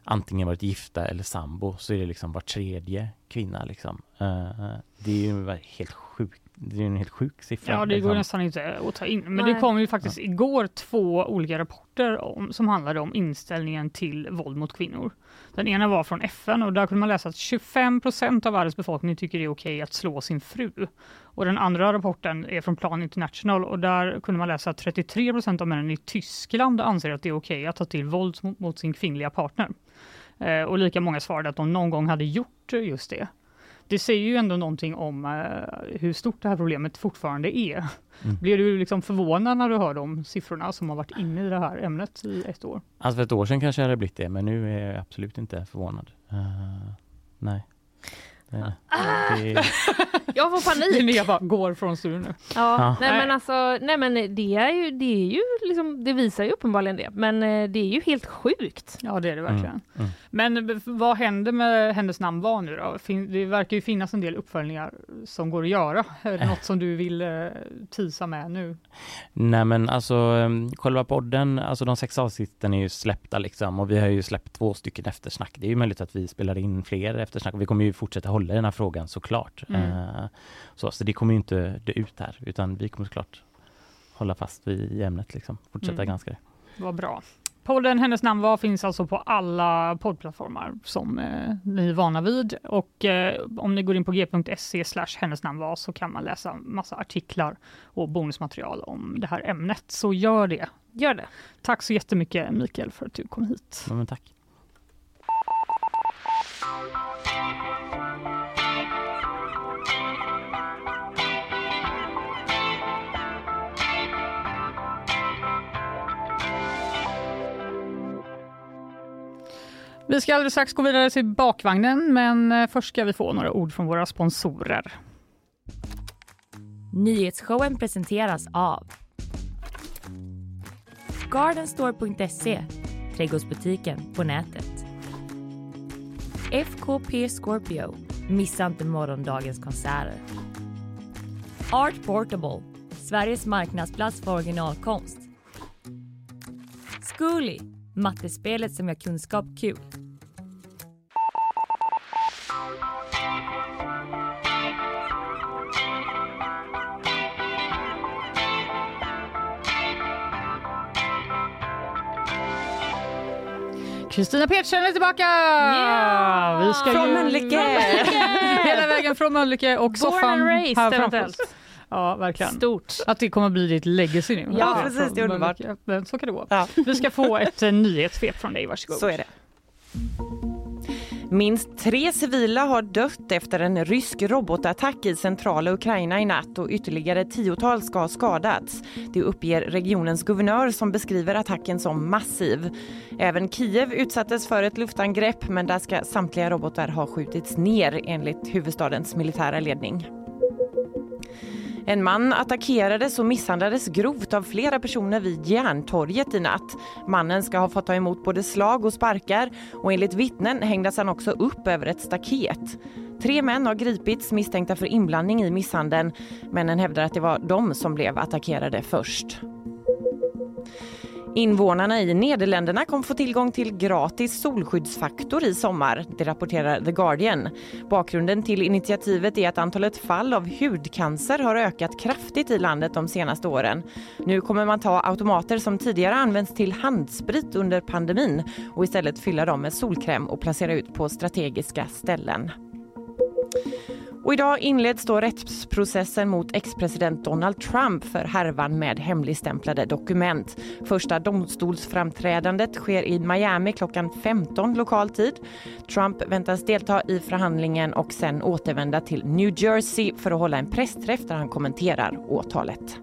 antingen varit gifta eller sambo så är det liksom var tredje kvinna liksom. Uh, det är ju helt sjukt. Det är en helt sjuk siffra. Ja, det liksom. går nästan inte att ta in. Men Nej. det kom ju faktiskt ja. igår två olika rapporter om, som handlade om inställningen till våld mot kvinnor. Den ena var från FN och där kunde man läsa att 25 procent av världens befolkning tycker det är okej att slå sin fru. Och den andra rapporten är från Plan International och där kunde man läsa att 33 procent av männen i Tyskland anser att det är okej att ta till våld mot, mot sin kvinnliga partner. Eh, och lika många svarade att de någon gång hade gjort just det. Det säger ju ändå någonting om eh, hur stort det här problemet fortfarande är. Mm. Blir du liksom förvånad när du hör de siffrorna som har varit inne i det här ämnet i ett år? Alltså för ett år sedan kanske jag hade blivit det, men nu är jag absolut inte förvånad. Uh, nej. Det, Ah! det, [LAUGHS] Jag får panik. Linnea bara går från studion nu. Ja, Ja. nej men alltså, nej men det är ju, det är ju liksom, det visar ju uppenbarligen det, men eh, det är ju helt sjukt. Ja det är det verkligen. mm. Men b- vad händer med hennes namn var nu då? Det verkar ju finnas en del uppföljningar som går att göra. [LAUGHS] Är det något som du vill eh, tisa med nu? Nej men alltså själva podden, alltså de sex avsnitten är ju släppta liksom och vi har ju släppt två stycken eftersnack. Det är ju möjligt att vi spelar in fler eftersnack och vi kommer ju fortsätta hålla i den här frågan såklart. Mm. Eh, så, så det kommer ju inte dö ut här utan vi kommer såklart hålla fast vid ämnet liksom, fortsätta Mm. granska det. Vad bra. Podden Hennes namn var finns alltså på alla poddplattformar som eh, ni är vana vid och eh, om ni går in på g.se slash hennes namn var så kan man läsa massa artiklar och bonusmaterial om det här ämnet. Så gör det. Gör det. Tack så jättemycket Mikael för att du kom hit. Ja, men tack. Vi ska alldeles strax gå vidare till bakvagnen men eh, först ska vi få några ord från våra sponsorer. Nyhetsshowen presenteras av Gardenstore.se, trädgårdsbutiken på nätet. FKP Scorpio, missa inte morgondagens konserter. Art Portable, Sveriges marknadsplats för originalkonst. Zcooly, mattespelet som gör kunskap kul. Kristina Pettersson är tillbaka! Yeah! Vi ska Från ju Mölnlycke! hela vägen från Mölnlycke och Born soffan and raised här framför eventuellt. oss. Ja, verkligen. Stort. Att det kommer bli ditt legacy nu. Ja, precis, det är underbart. Mölnlycke. Men Så kan det gå. Ja. Vi ska få ett eh, nyhetssvep från dig, varsågod. Så är det. Minst tre civila har dött efter en rysk robotattack i centrala Ukraina i natt och ytterligare tiotals ska ha skadats. Det uppger regionens guvernör som beskriver attacken som massiv. Även Kiev utsattes för ett luftangrepp men där ska samtliga robotar ha skjutits ner enligt huvudstadens militära ledning. En man attackerades och misshandlades grovt av flera personer vid Järntorget i natt. Mannen ska ha fått ta emot både slag och sparkar och enligt vittnen hängdes han också upp över ett staket. Tre män har gripits misstänkta för inblandning i misshandeln. Männen hävdar att det var de som blev attackerade först. Invånarna i Nederländerna kommer få tillgång till gratis solskyddsfaktor i sommar, det rapporterar The Guardian. Bakgrunden till initiativet är att antalet fall av hudcancer har ökat kraftigt i landet de senaste åren. Nu kommer man ta automater som tidigare använts till handsprit under pandemin och istället fylla dem med solkräm och placera ut på strategiska ställen. Och idag inleds då rättsprocessen mot ex-president Donald Trump för härvan med hemligstämplade dokument. Första domstolsframträdandet sker i Miami klockan 15 lokal tid. Trump väntas delta i förhandlingen och sen återvända till New Jersey för att hålla en pressträff där han kommenterar åtalet.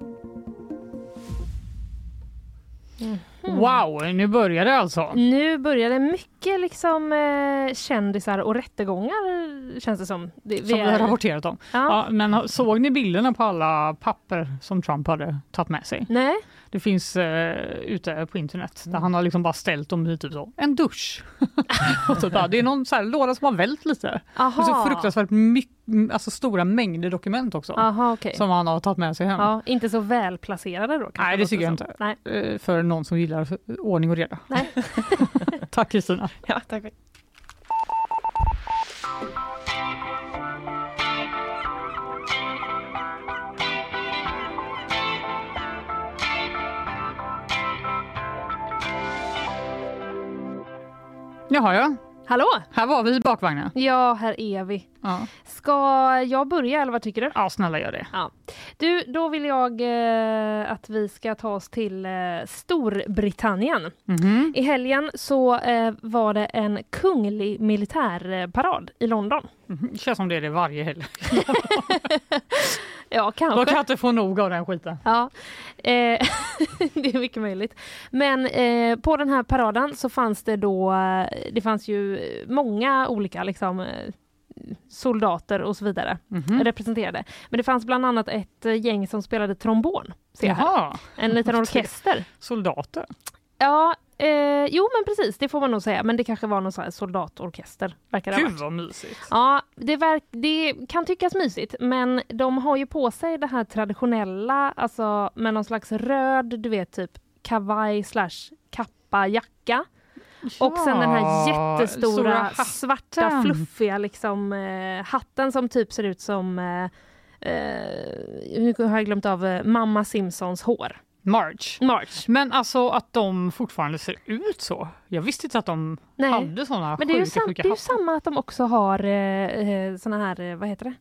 Mm. Wow, nu börjar det alltså. Nu börjar det mycket liksom eh, kändisar och rättegångar känns det som. Det, Som vi har rapporterat om. Ja. Ja, men såg ni bilderna på alla papper som Trump hade tagit med sig? Nej, Det finns eh, ute på internet där han har liksom bara ställt dem i typ så, en dusch. [LAUGHS] och typ, det är någon så här låda som har vält lite. aha. Och så fruktansvärt mycket, alltså stora mängder dokument också. Aha, okej. Som han har tagit med sig hem. Ja, inte så välplacerade då? Nej, det tycker jag inte. Nej. Eh, För någon som gillar ordning och reda. Nej. [LAUGHS] Tack Kristina. [LAUGHS] Ja, tack. Jaha ja. Hallå! Här var vi i bakvagnen. Ja, här är vi. Ja. Ska jag börja eller vad tycker du? ja, snälla gör det. Ja. Du, då vill jag eh, att vi ska ta oss till eh, Storbritannien. Mhm. I helgen så eh, var det en kunglig militärparad i London. Mhm. Det känns som det är det varje helg. [LAUGHS] Ja, De kanske. kan inte få nog av den skiten. Ja, [LAUGHS] eh, [LAUGHS] det är mycket möjligt. Men eh, på den här paraden så fanns det då, eh, det fanns ju många olika liksom, soldater och så vidare Mhm. representerade. Men det fanns bland annat ett eh, gäng som spelade trombon. Jaha, En liten [LAUGHS] orkester. soldater. Ja, eh, jo men precis, det får man nog säga. Men det kanske var någon sån soldatorkester. Verkar det Gud vad mysigt. Ja, det, verk, det kan tyckas mysigt, men de har ju på sig det här traditionella, alltså med någon slags röd, du vet typ kavaj slash kappa, jacka. Och sen den här jättestora svarta fluffiga liksom, eh, hatten som typ ser ut som eh, eh, nu har jag glömt av eh, mamma Simpsons hår. March. March. Men alltså att de fortfarande ser ut så. Jag visste inte att de Nej. hade såna Men det är ju, sjuka, sam, det sjuka är ju samma att de också har eh, eh, såna här, eh, vad heter det,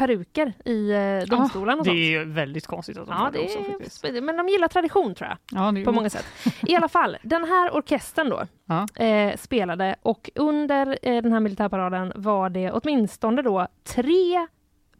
peruker i eh, domstolen och Det sånt. är ju väldigt konstigt att de Ja, det det också är, faktiskt. men de gillar tradition tror jag, Ja, det är på många sätt. I alla fall, den här orkestern då Ja. eh, spelade och under eh, den här militärparaden var det åtminstone då tre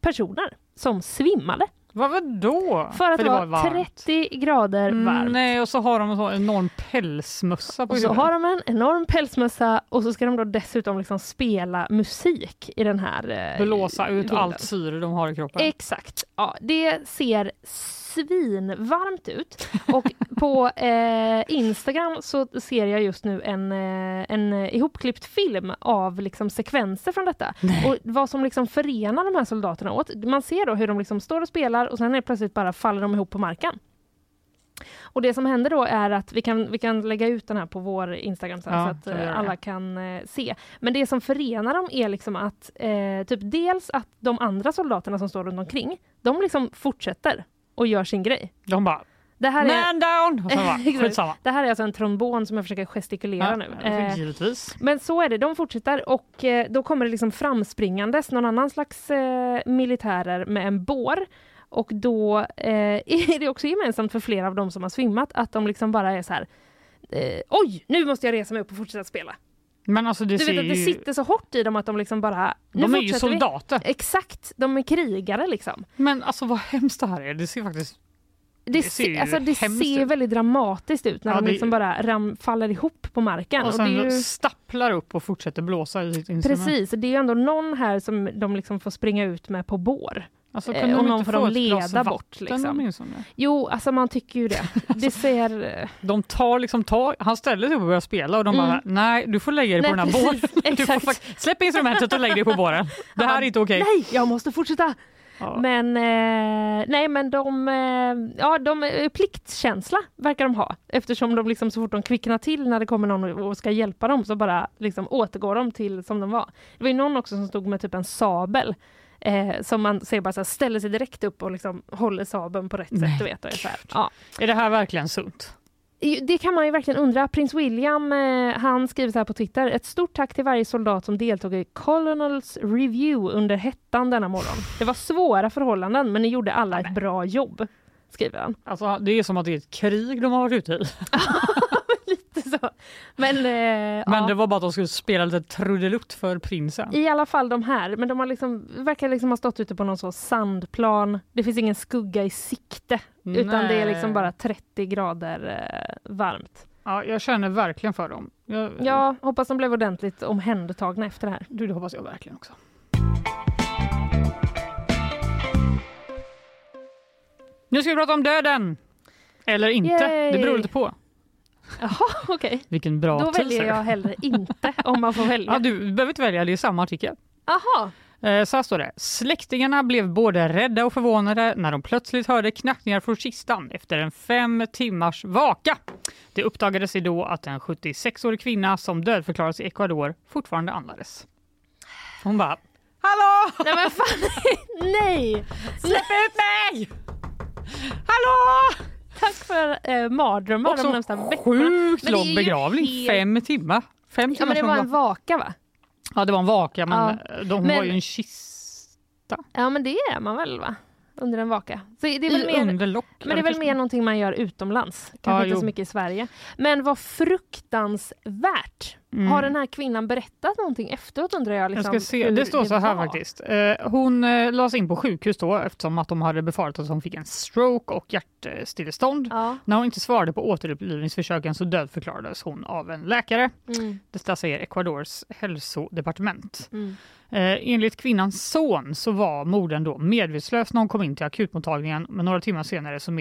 personer som svimmade Vad var då? för att det var, varmt. 30 grader varmt. Mm, nej, och så har de en sån enorm pälsmössa på Och så har de en enorm pälsmössa och så ska de då dessutom liksom spela musik i den här... eh, Blåsa ut rullen. allt syre de har i kroppen. Exakt. Ja, det ser svinvarmt ut. Och på [LAUGHS] eh, Instagram så ser jag just nu en, eh, en ihopklippt film av liksom sekvenser från detta. Och vad som liksom förenar de här soldaterna åt. Man ser då hur de liksom står och spelar och sen är plötsligt bara faller de ihop på marken. Och det som händer då är att vi kan, vi kan lägga ut den här på vår Instagram sen Ja, så att eh, alla kan eh, se. Men det som förenar dem är liksom att eh, typ dels att de andra soldaterna som står runt omkring, de liksom fortsätter och gör sin grej. De bara Det här är, man down! Och bara, [LAUGHS] det här är alltså en trombon som jag försöker gestikulera nu. Eh, givetvis. men så är det, de fortsätter och eh, då kommer det liksom framspringandes någon annan slags eh, militärer med en bår. Och då eh, [LAUGHS] är det också gemensamt för flera av dem som har svimmat att de liksom bara är så här eh, Oj, nu måste jag resa mig upp och fortsätta spela. Men alltså det Du vet att det ju... sitter så hårt i dem att de liksom bara nu de är ju fortsätter vi. soldater. Exakt, de är krigare liksom. Men alltså vad hemskt det här är. Det ser faktiskt... Det, Det ser alltså, det ser väldigt dramatiskt ut när Ja, de det- liksom bara ram, faller ihop på marken. Och Och sen det är ju... stapplar upp och fortsätter blåsa i sitt instrument. Precis, det är ju ändå någon här som de liksom får springa ut med på bår. Alltså, Eh, kunde och de någon får få de ett glas leda bort, liksom. Jo, alltså man tycker ju det. Det ser... eh, De tar liksom tag, han ställer sig upp och börjar spela och de Mm. bara nej du får lägga dig på Nej, den här båren. [LAUGHS] Du får släpp instrumentet och lägg dig på båren. Det här är inte okej. Nej, jag måste fortsätta! Ja. Men, eh, nej, men de, eh, ja, de eh, pliktkänsla verkar de ha eftersom de liksom så fort de kvicknar till när det kommer någon och ska hjälpa dem så bara liksom återgår de till som de var. Det var ju någon också som stod med typ en sabel eh, som man ser bara så här, ställer sig direkt upp och liksom håller sabeln på rätt Nej, sätt. Du vet, och är så här. Ja. Är det här verkligen sunt? Det kan man ju verkligen undra. Prins William eh, han skriver så här på Twitter. Ett stort tack till varje soldat som deltog i Colonels Review under hettan denna morgon. Det var svåra förhållanden men ni gjorde alla ett bra jobb. Skriver han. Alltså, det är som att det är ett krig de har varit ute i. [LAUGHS] Så. Men, eh, Men ja. det var bara att de skulle spela lite trudelutt för prinsen. I alla fall de här, men de har liksom, verkar liksom ha stått ute på någon så sandplan. Det finns ingen skugga i sikte, utan det är liksom Nej. bara 30 grader eh, varmt. Ja, jag känner verkligen för dem. Jag, Ja, hoppas de blev ordentligt omhändertagna efter det här. Du, det hoppas jag verkligen också. Nu ska vi prata om döden! Eller inte, Yay! det beror lite på. Jaha, okej. Vilken bra Då väljer teaser. jag hellre inte om man får välja. Ja, du behöver inte välja, det är samma artikel. Aha. Eh, Så här står det. Släktingarna blev både rädda och förvånade när de plötsligt hörde knackningar från kistan efter en fem timmars vaka. Det uppdagades då att en 76-årig kvinna som dödförklarades i Ecuador fortfarande andades. Hon bara Hallå! Nej men fan, [LAUGHS] nej! Släpp ut mig! Hallå! Tack för eh, mardrömmar de Också närmsta veckorna. sjukt Men det är lång ju begravning, helt- fem timmar. Fem Ja timmar men det som var en vaka va? Ja, det var en vaka, men Ja. de hon Men- var ju en kista Ja, men det är man väl va? Under en vaka. Så det är väl i mer, underlock. men det är väl mer någonting man gör utomlands. Kanske Ja, inte jo. så mycket i Sverige. Men vad fruktansvärt. Mm. Har den här kvinnan berättat någonting efteråt undrar jag? Jag Liksom, ska se, hur det står så här var? faktiskt. Eh, hon eh, lades in på sjukhus då eftersom att de hade befarat att hon fick en stroke och hjärtstillestånd. Ja. När hon inte svarade på återupplivningsförsöken så dödförklarades hon av en läkare. Mm, Detta säger Ecuadors hälsodepartement. mm. Eh, enligt kvinnans son så var modern då medvetslös när hon kom in till akutmottagningen men några timmar senare så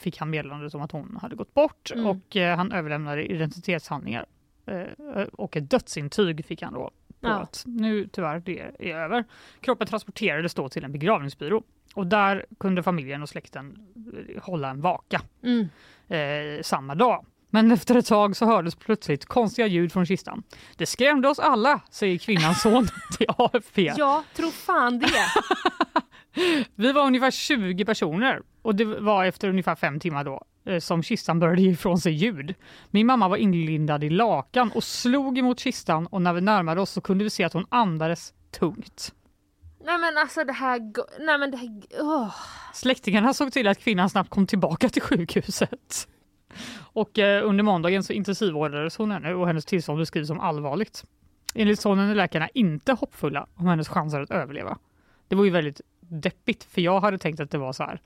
fick han meddelandet om att hon hade gått bort Mm. och eh, han överlämnade identitetshandlingar eh, och ett dödsintyg fick han då på Ja. att nu tyvärr det är över. Kroppen transporterades då till en begravningsbyrå och där kunde familjen och släkten eh, hålla en vaka Mm. eh, samma dag. Men efter ett tag så hördes plötsligt konstiga ljud från kistan. Det skrämde oss alla, säger kvinnans son [LAUGHS] till AFP. Ja, tro fan det. [LAUGHS] Vi var ungefär 20 personer och det var efter ungefär fem timmar då eh, som kistan började ge ifrån sig ljud. Min mamma var inlindad i lakan och slog emot kistan och när vi närmade oss så kunde vi se att hon andades tungt. Nej men alltså det här... Nej men det här... åh. Släktingarna såg till att kvinnan snabbt kom tillbaka till sjukhuset. Och eh, under måndagen så intensivvårdades hon ännu och hennes tillstånd beskrivs som allvarligt. Enligt sonen är läkarna inte hoppfulla om hennes chanser att överleva. Det var ju väldigt deppigt för jag hade tänkt att det var så här.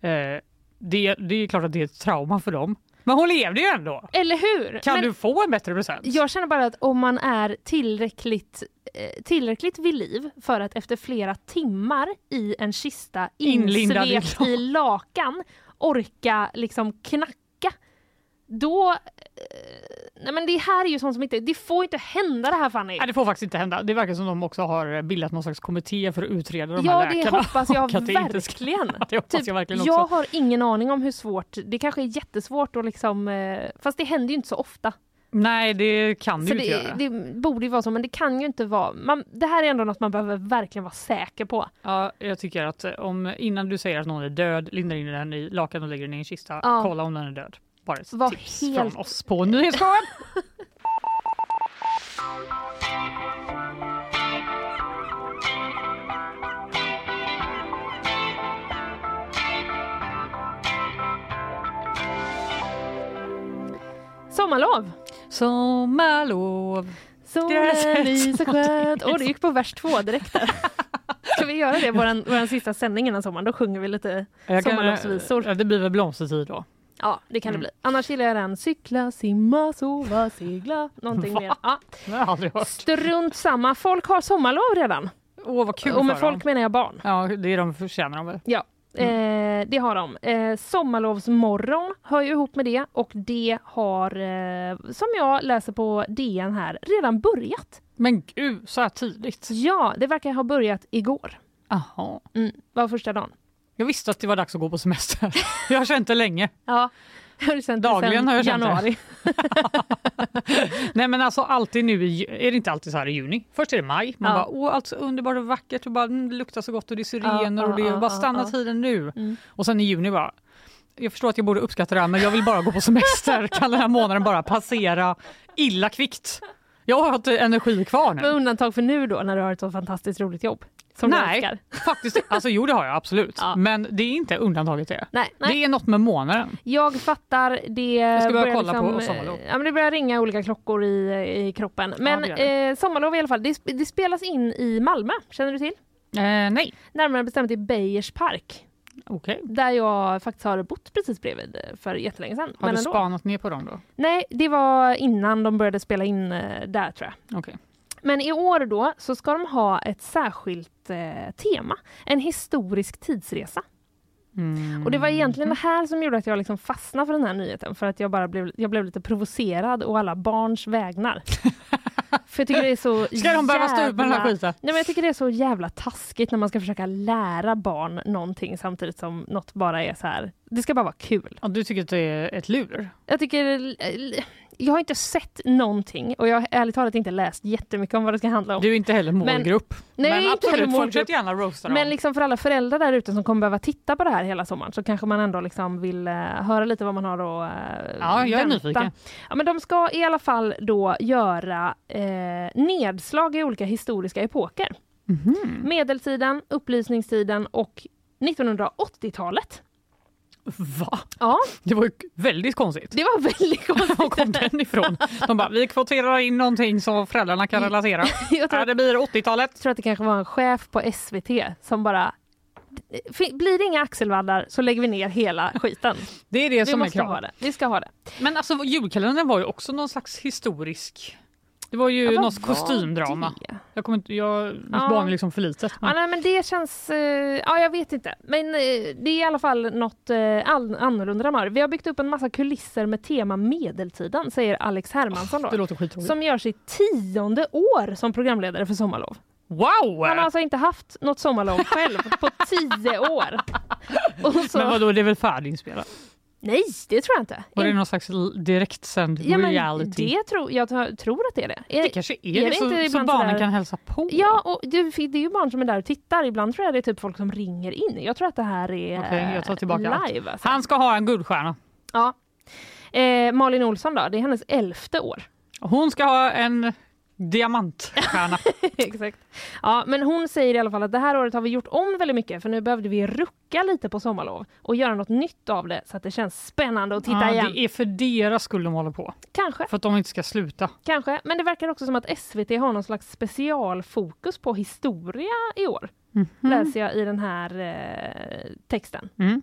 Eh, det, det är klart att det är ett trauma för dem. Men hon levde ju ändå! Eller hur? Kan men du få en bättre present? Jag känner bara att om man är tillräckligt, eh, tillräckligt vid liv för att efter flera timmar i en kista insvept i [LAUGHS] lakan orka liksom knacka, då... Eh, nej men det här är ju sånt som inte... Det får inte hända det här Fanny. Nej, det får faktiskt inte hända. Det verkar som de också har bildat någon slags kommitté för att utreda de Ja, här det läkarna. hoppas jag [LAUGHS] att det verkligen. Ja, [LAUGHS] det hoppas Typ, jag verkligen också. Jag har ingen aning om hur svårt, det kanske är jättesvårt att liksom, eh, fast det händer ju inte så ofta. Nej, det kan du Så inte det, göra. det borde ju vara så, men det kan ju inte vara. Man, det här är ändå något man behöver verkligen vara säker på. Ja, jag tycker att eh, om, innan du säger att någon är död, lindar in den i lakan och lägger den i en kista, Ja. kolla om den är död. Bara ett Var tips helt- från oss på Nyhetsmorgon. [LAUGHS] Sommarlov! Sommarlov. Solen lyser skönt. Åh, det gick på vers två direkt där. [LAUGHS] Ska vi göra det våran sista sändning innan sommaren? Då sjunger vi lite. Sommarlovsvisor. Ja, det blir väl blomstertid då. Ja, det kan det Mm. bli. Annars gillar jag den. Cykla, simma, sova, segla. [LAUGHS] Någonting Va? mer. Ja. Det har jag aldrig hört. Strunt samma. Folk har sommarlov redan. Åh, vad kul Och med för folk dem. menar jag barn. Ja, det är de förtjänar de väl. Ja, eh, det har de. Eh, sommarlovsmorgon hör ju ihop med det och det har, eh, som jag läser på DN här, redan börjat. Men gud, så här tidigt. Ja, det verkar ha börjat igår. Jaha. Mm, var första dagen. Jag visste att det var dags att gå på semester. [LAUGHS] Jag har känt det länge. Ja, har det Dagligen har jag känt det. januari. [LAUGHS] Nej men alltså alltid nu, i, är det inte alltid så här i juni? Först är det maj, man Ja. bara åh allt så underbart och vackert och bara mm, det luktar så gott och det är Ja, sirener ja, och det är bara stanna tiden nu. Mm. Och sen i juni bara, jag förstår att jag borde uppskatta det här men jag vill bara gå på semester. [LAUGHS] kan den här månaden bara passera illa kvickt? Jag har inte energi kvar Med nu. undantag för nu då när du har ett så fantastiskt roligt jobb. Som du Nej. älskar. [LAUGHS] Faktiskt, alltså jo det har jag absolut. Ja. Men det är inte undantaget det. Nej, nej. Det är något med månaden. Jag fattar. Det ska börja kolla på liksom, sommarlov. eh, Ja, men det börjar ringa olika klockor i, i kroppen. Men det gör eh, sommarlov i alla fall. Det, det spelas in i Malmö. Känner du till? Eh, nej, Närmare bestämt i Beiers park. okej. Där jag faktiskt har bott precis bredvid eh, för jättelänge sedan. Har Men du ändå. spanat ner på dem då? Nej, det var innan de började spela in eh, där tror jag. Okej. Men i år då så ska de ha ett särskilt eh, tema. En historisk tidsresa. Mm. Och det var egentligen det här som gjorde att jag liksom fastnade för den här nyheten. För att jag bara blev, jag blev lite provocerad å alla barns vägnar. [LAUGHS] för jag tycker det är så Ska de behöva stå ut med den här jävla- skiten? Nej, men jag tycker det är så jävla taskigt när man ska försöka lära barn någonting samtidigt som något bara är så här. Det ska bara vara kul. Ja, du tycker att det är ett lur? Jag tycker... jag har inte sett någonting och jag har ärligt talat inte läst jättemycket om vad det ska handla om. Du är inte heller målgrupp. Nej, men inte heller absolut, målgrupp. fortsätt gärna roasta dem. Men liksom för alla föräldrar där ute som kommer behöva titta på det här hela sommaren så kanske man ändå liksom vill eh, höra lite vad man har att uh, ja, jag är nyfiken. Ja, men de ska i alla fall då göra eh, nedslag i olika historiska epoker. Mhm. Medeltiden, upplysningstiden och 1980-talet. Va? Ja, Det var ju väldigt konstigt. det var väldigt [LAUGHS] Var kom konstigt. den ifrån? De bara, vi kvoterar in någonting som föräldrarna kan [LAUGHS] relatera. Jag tror, Ja, det blir 80-talet. tror att det kanske var en chef på SVT som bara "F- blir det inga axelvaddar så lägger vi ner hela skiten. Det är det Vi som är kravet. Vi ska ha det. Men alltså julkalendern var ju också någon slags historisk... Det var ju Ja, något kostymdrama. det? Jag kommer inte, jag, mitt Ja. barn är liksom för litet. Ja, nej, men det känns... Eh, ja, jag vet inte. Men eh, det är i alla fall något eh, all, annorlunda. de har. Vi har byggt upp en massa kulisser med tema medeltiden, säger Alex Hermansson. Det Då, som gör sitt tionde år som programledare för Sommarlov. Wow! Han har alltså inte haft något sommarlov själv på tio år. [LAUGHS] Så, Men vadå, det är väl färdiginspelat? Nej, det tror jag inte. Var det någon slags direktsänd ja, reality? det tror, jag tror- att det är det. Är, Det kanske är, är det, det så, inte så ibland barnen kan hälsa på? Ja, och det, det är ju barn som är där och tittar. Ibland tror jag det är typ folk som ringer in. Jag tror att det här är Okej, jag tar tillbaka allt. live. Alltså. Han ska ha en guldstjärna. Ja. Eh, Malin Olsson då, det är hennes elfte år. Hon ska ha en diamantstjärna. [LAUGHS] Exakt. Ja, men hon säger i alla fall att det här året har vi gjort om väldigt mycket för nu behövde vi rucka lite på sommarlov och göra något nytt av det så att det känns spännande att titta ja, igen. det är för deras skull de håller på. Kanske, För att de inte ska sluta. kanske. Men det verkar också som att SVT har någon slags specialfokus på historia i år. Läser jag i den här eh, texten. Mm.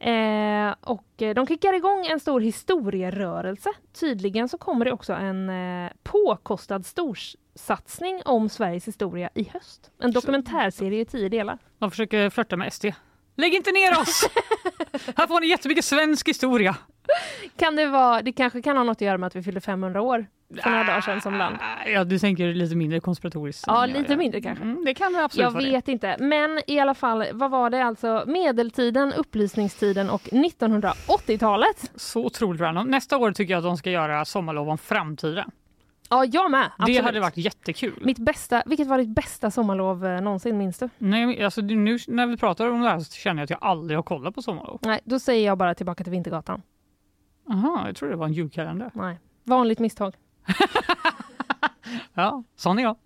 Eh, och de kickar igång en stor historierörelse. Tydligen så kommer det också en eh, påkostad storsatsning om Sveriges historia i höst. En dokumentärserie i tio delar. De försöker flörta med SD. Lägg inte ner oss! [LAUGHS] Här får ni jättemycket svensk historia. Kan det vara, det kanske kan ha något att göra med att vi fyllde 500 år för några dagar sedan som land. Ja, du tänker lite mindre konspiratoriskt. Ja, lite mindre kanske. Mm, det kan det absolut Jag vara det. vet inte, men i alla fall, vad var det alltså? Medeltiden, upplysningstiden och 1980-talet? Så otroligt random. Nästa år tycker jag att de ska göra sommarlov om framtiden. Ja, jag med. Absolut. Det hade varit jättekul. Mitt bästa, vilket var ditt bästa sommarlov eh, någonsin, minns du? Nej, alltså, nu när vi pratar om det här så känner jag att jag aldrig har kollat på sommarlov. Nej, då säger jag bara tillbaka till Vintergatan. Aha, jag tror det var en julkalender. Nej, vanligt misstag. [LAUGHS] Ja, sån är jag.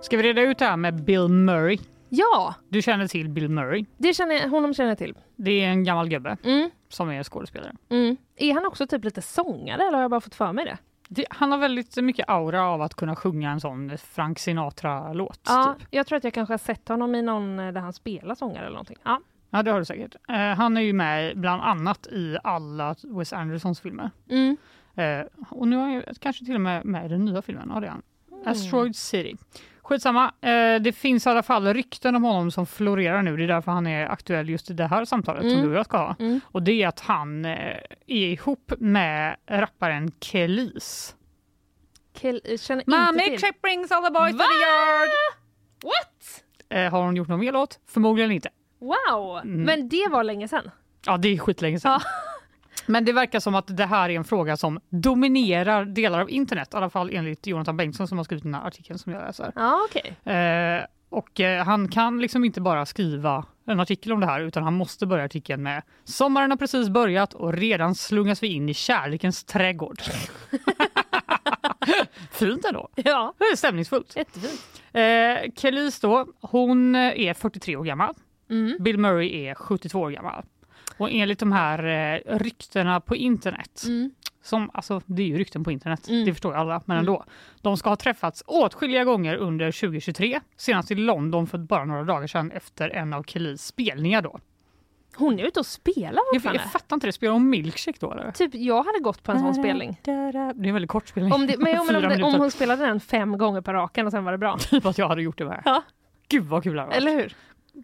Ska vi reda ut det här med Bill Murray? Ja, Du känner till Bill Murray. det känner jag, honom känner jag till. Det är en gammal gubbe Mm, som är skådespelare. mm. Är han också typ lite sångare eller har jag bara fått för mig det? Det, han har väldigt mycket aura av att kunna sjunga en sån Frank Sinatra-låt. Ja, Typ. jag tror att jag kanske har sett honom i någon eh, där han spelar sångare eller någonting. Ja. Ja, det har du säkert. Eh, han är ju med bland annat i alla Wes Andersons filmer. Mm. Eh, och nu är han kanske till och med med i den nya filmen. Ja, det är han. Asteroid City. Skitsamma. Eh, det finns i alla fall rykten om honom som florerar nu. Det är därför han är aktuell just i det här samtalet som Mm. du och jag ska ha. Mm. Och det är att han eh, är ihop med rapparen Kelis. Kill, eh, känner Mommy inte till. trip brings all the boys to Va? the yard. What? Eh, har hon gjort någon mer låt? Förmodligen inte. Wow, Mm. men det var länge sedan. Ja, det är skitlänge sedan. Men det verkar som att det här är en fråga som dominerar delar av internet, i alla fall enligt Jonathan Bengtsson som har skrivit den här artikeln som jag läser. Ja, okej. Eh, och eh, han kan liksom inte bara skriva en artikel om det här utan han måste börja artikeln med Sommaren har precis börjat och redan slungas vi in i kärlekens trädgård. [LAUGHS] Fint ändå. Ja, Det är stämningsfullt. jättefint. Eh, Kelis då, hon är 43 år gammal. Mm. Bill Murray är 72 år gammal. Och enligt de här eh, ryktena på internet, Mm. som, alltså det är ju rykten på internet, Mm. det förstår ju alla, men Mm. ändå. De ska ha träffats åtskilliga gånger under 2023, senast i London för bara några dagar sedan efter en av Kelis spelningar då. Hon är ute och spelar Jag, jag fattar inte det, spelar hon milkshake då eller? Typ, jag hade gått på en sån spelning. Det är en väldigt kort spelning. Om, det, men, [LAUGHS] om, det, om hon spelade den fem gånger på raken och sen var det bra. [LAUGHS] Typ att jag hade gjort det med. Ja. Gud vad kul det hade varit. Eller hur?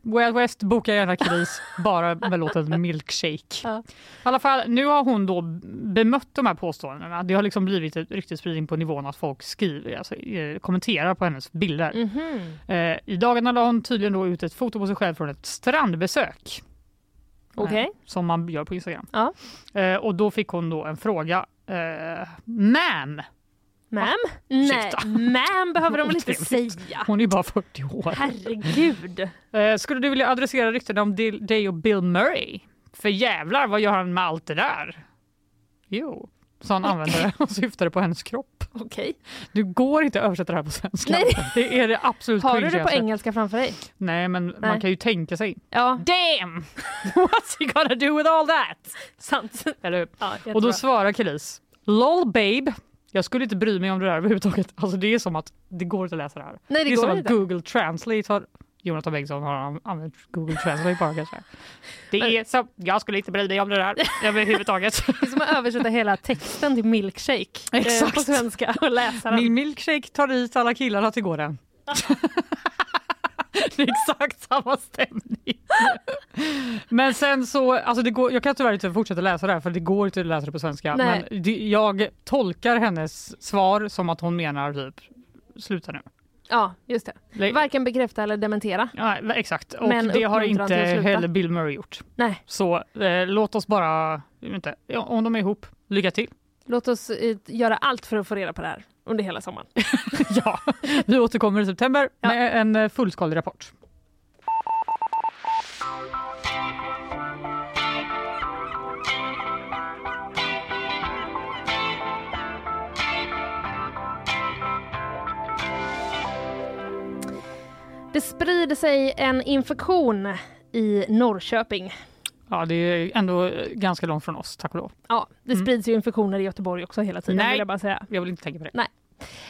Out West, boka gärna kris, bara med låten Milkshake. Ja. I alla fall, nu har hon då bemött de här påståendena. Det har liksom blivit ett ryktesspridning på nivån att folk skriver, alltså, eh, kommenterar på hennes bilder. Mhm. Eh, I dagarna la hon tydligen då ut ett foto på sig själv från ett strandbesök. Okej. Eh, som man gör på Instagram. Ja. Eh, och då fick hon då en fråga. Eh, ma'am, Ma'am? Nej, ma'am behöver de väl inte säga? hon är bara 40 år. Herregud. Eh, skulle du vilja adressera ryktena om dig och Bill Murray? För jävlar, vad gör han med allt det där? Jo, sa han användare och syftade på hennes kropp. Okej. Du går inte att översätta det här på svenska. Nej. Det är det absolut Har du det på engelska framför dig? Nej, men Nej. man kan ju tänka sig. Ja, Damn! [LAUGHS] What's he gonna do with all that? sant. Eller hur? Ja, Och då svarar Kelis. LOL babe. Jag skulle inte bry mig om det där överhuvudtaget. [LAUGHS] Alltså det är som att det går inte att läsa det här. Nej, det är går som inte. att Google Translate har Jonathan Bengtsson har an- använt Google Translate bara kanske. [LAUGHS] Det är som, jag skulle inte bry mig om det där [LAUGHS] överhuvudtaget. Det är som att översätta hela texten till milkshake eh, Exakt. på svenska och läsa den. Min milkshake tar dit alla killarna till gården. Det är exakt samma stämning. Men sen så, alltså det går, jag kan tyvärr inte fortsätta läsa det här för det går inte att läsa det på svenska. Nej. Men det, jag tolkar hennes svar som att hon menar typ sluta nu. Ja, just det. Varken bekräfta eller dementera. Ja, exakt, och Men det har inte heller Bill Murray gjort. Nej, Så eh, låt oss bara, inte, om de är ihop, lycka till. Låt oss eh, göra allt för att få reda på det här under hela sommaren. [LAUGHS] [LAUGHS] ja, vi återkommer i september Ja. med en eh, fullskalig rapport. Det sprider sig en infektion i Norrköping. Ja, det är ändå ganska långt från oss, tack och lov. Ja, det Mm. sprids ju infektioner i Göteborg också hela tiden Nej. vill jag bara säga. Jag vill inte tänka på det. Nej.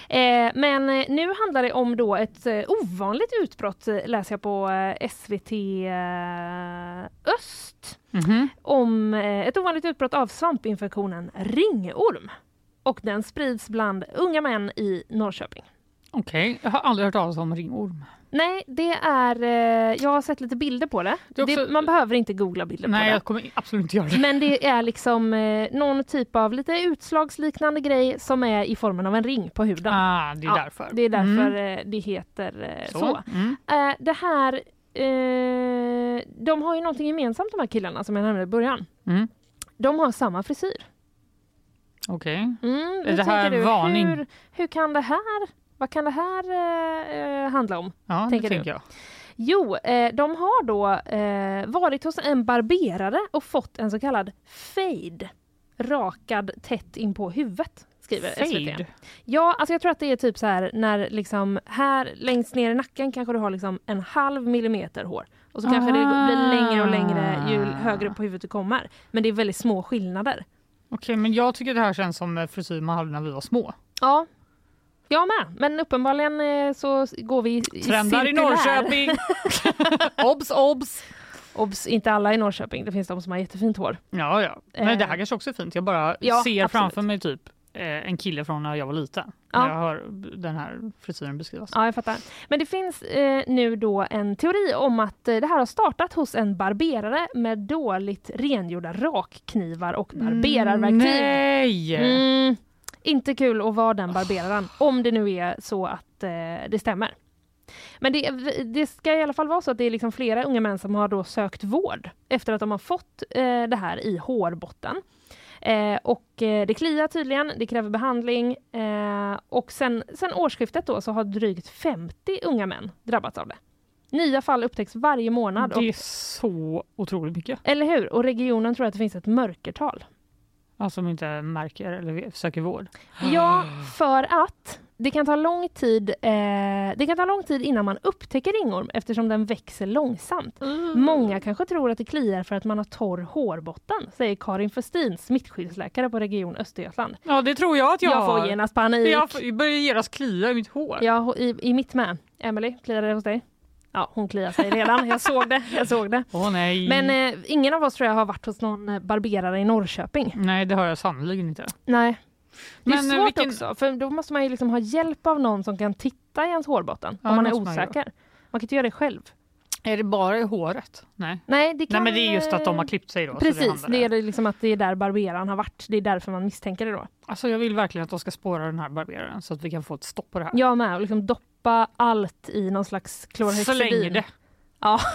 Eh, men eh, nu handlar det om då ett eh, ovanligt utbrott läser jag på eh, SVT Öst. Mhm. Om eh, ett ovanligt utbrott av svampinfektionen ringorm. Och den sprids bland unga män i Norrköping. Okej, jag har aldrig hört talas om ringorm. Nej, det är... Eh, jag har sett lite bilder på det. Det också- det man behöver inte googla bilder Nej, på det. jag kommer absolut inte göra det. Men det är liksom eh, någon typ av lite utslagsliknande grej som är i formen av en ring på huden. Ah, det är Ja, därför. Det är därför Mm. eh, det heter eh, så. Så. Mm. Det här, de har ju någonting gemensamt de här killarna som jag nämnde i början. Mm. De har samma frisyr. Okej. Mm, Är det här du? varning? Hur, hur kan det här, vad kan det här eh, handla om? Ja, Tänker det tänker jag. Jo, eh, de har då eh, varit hos en barberare och fått en så kallad fade. Rakad tätt in på huvudet, skriver SVT. Fade. Ja, alltså jag tror att det är typ så här när liksom här längst ner i nacken kanske du har liksom en halv millimeter hår. Och så kanske det Ah. blir längre och längre ju högre upp på huvudet du kommer. Men det är väldigt små skillnader. Okej, men jag tycker det här känns som eh, frisyr man hade när vi var små. Ja, jag med. Men uppenbarligen eh, så går vi i, i Trendar i. Norrköping. [LAUGHS] obs, obs. Obs, inte alla i Norrköping. Det finns de som har jättefint hår. Ja, ja. Men det här Eh. kanske också är fint. Jag bara Ja, ser absolut. framför mig typ eh, en kille från när jag var liten. Ja. Jag hör den här frisyren beskrivas. Ja, jag fattar. Men det finns eh, nu då en teori om att eh, det här har startat hos en barberare med dåligt rengjorda rakknivar och barberarverktyg. Nej! Mm, inte kul att vara den barberaren, om det nu är så att eh, det stämmer. Men det, det ska i alla fall vara så att det är liksom flera unga män som har då sökt vård efter att de har fått eh, det här i hårbotten. Eh, och eh, det kliar tydligen, det kräver behandling eh, och sen, sen årsskiftet då så har drygt 50 unga män drabbats av det. Nya fall upptäcks varje månad. Och, Det är så otroligt mycket. eller hur? Och regionen tror att det finns ett mörkertal. Alltså som inte märker eller söker vård. Ja, för att det kan ta lång tid, eh, det kan ta lång tid innan man upptäcker ringorm eftersom den växer långsamt. Många kanske tror att det kliar för att man har torr hårbotten, säger Karin Festin, smittskyddsläkare på Region Östergötland. Ja, det tror jag att jag, Jag får har. genast panik. Jag får- jag börjar genast klia i mitt hår. Ja, i, i mitt med. Emily, kliar det hos dig? Ja, hon kliar sig redan. Jag såg det. Jag såg det. Åh nej. Men eh, ingen av oss tror jag har varit hos någon eh, barberare i Norrköping. Nej, det har jag sannerligen inte. Nej. Det är Men, eh, svårt vilken- också, för då måste man ju liksom ha hjälp av någon som kan titta i ens hårbotten Ja, om man det är måste man osäker. Man kan inte göra det själv. Är det bara i håret? Nej. Nej, det kan, Nej men det är just att de har eh, klippt sig då. Precis, det där. är liksom att det är där barberaren har varit. Det är därför man misstänker det då. Alltså jag vill verkligen att de ska spåra den här barberaren så att vi kan få ett stopp på det här. Jag med, och liksom doppa allt i någon slags klorhexidin. Släng det! Ja. [LAUGHS]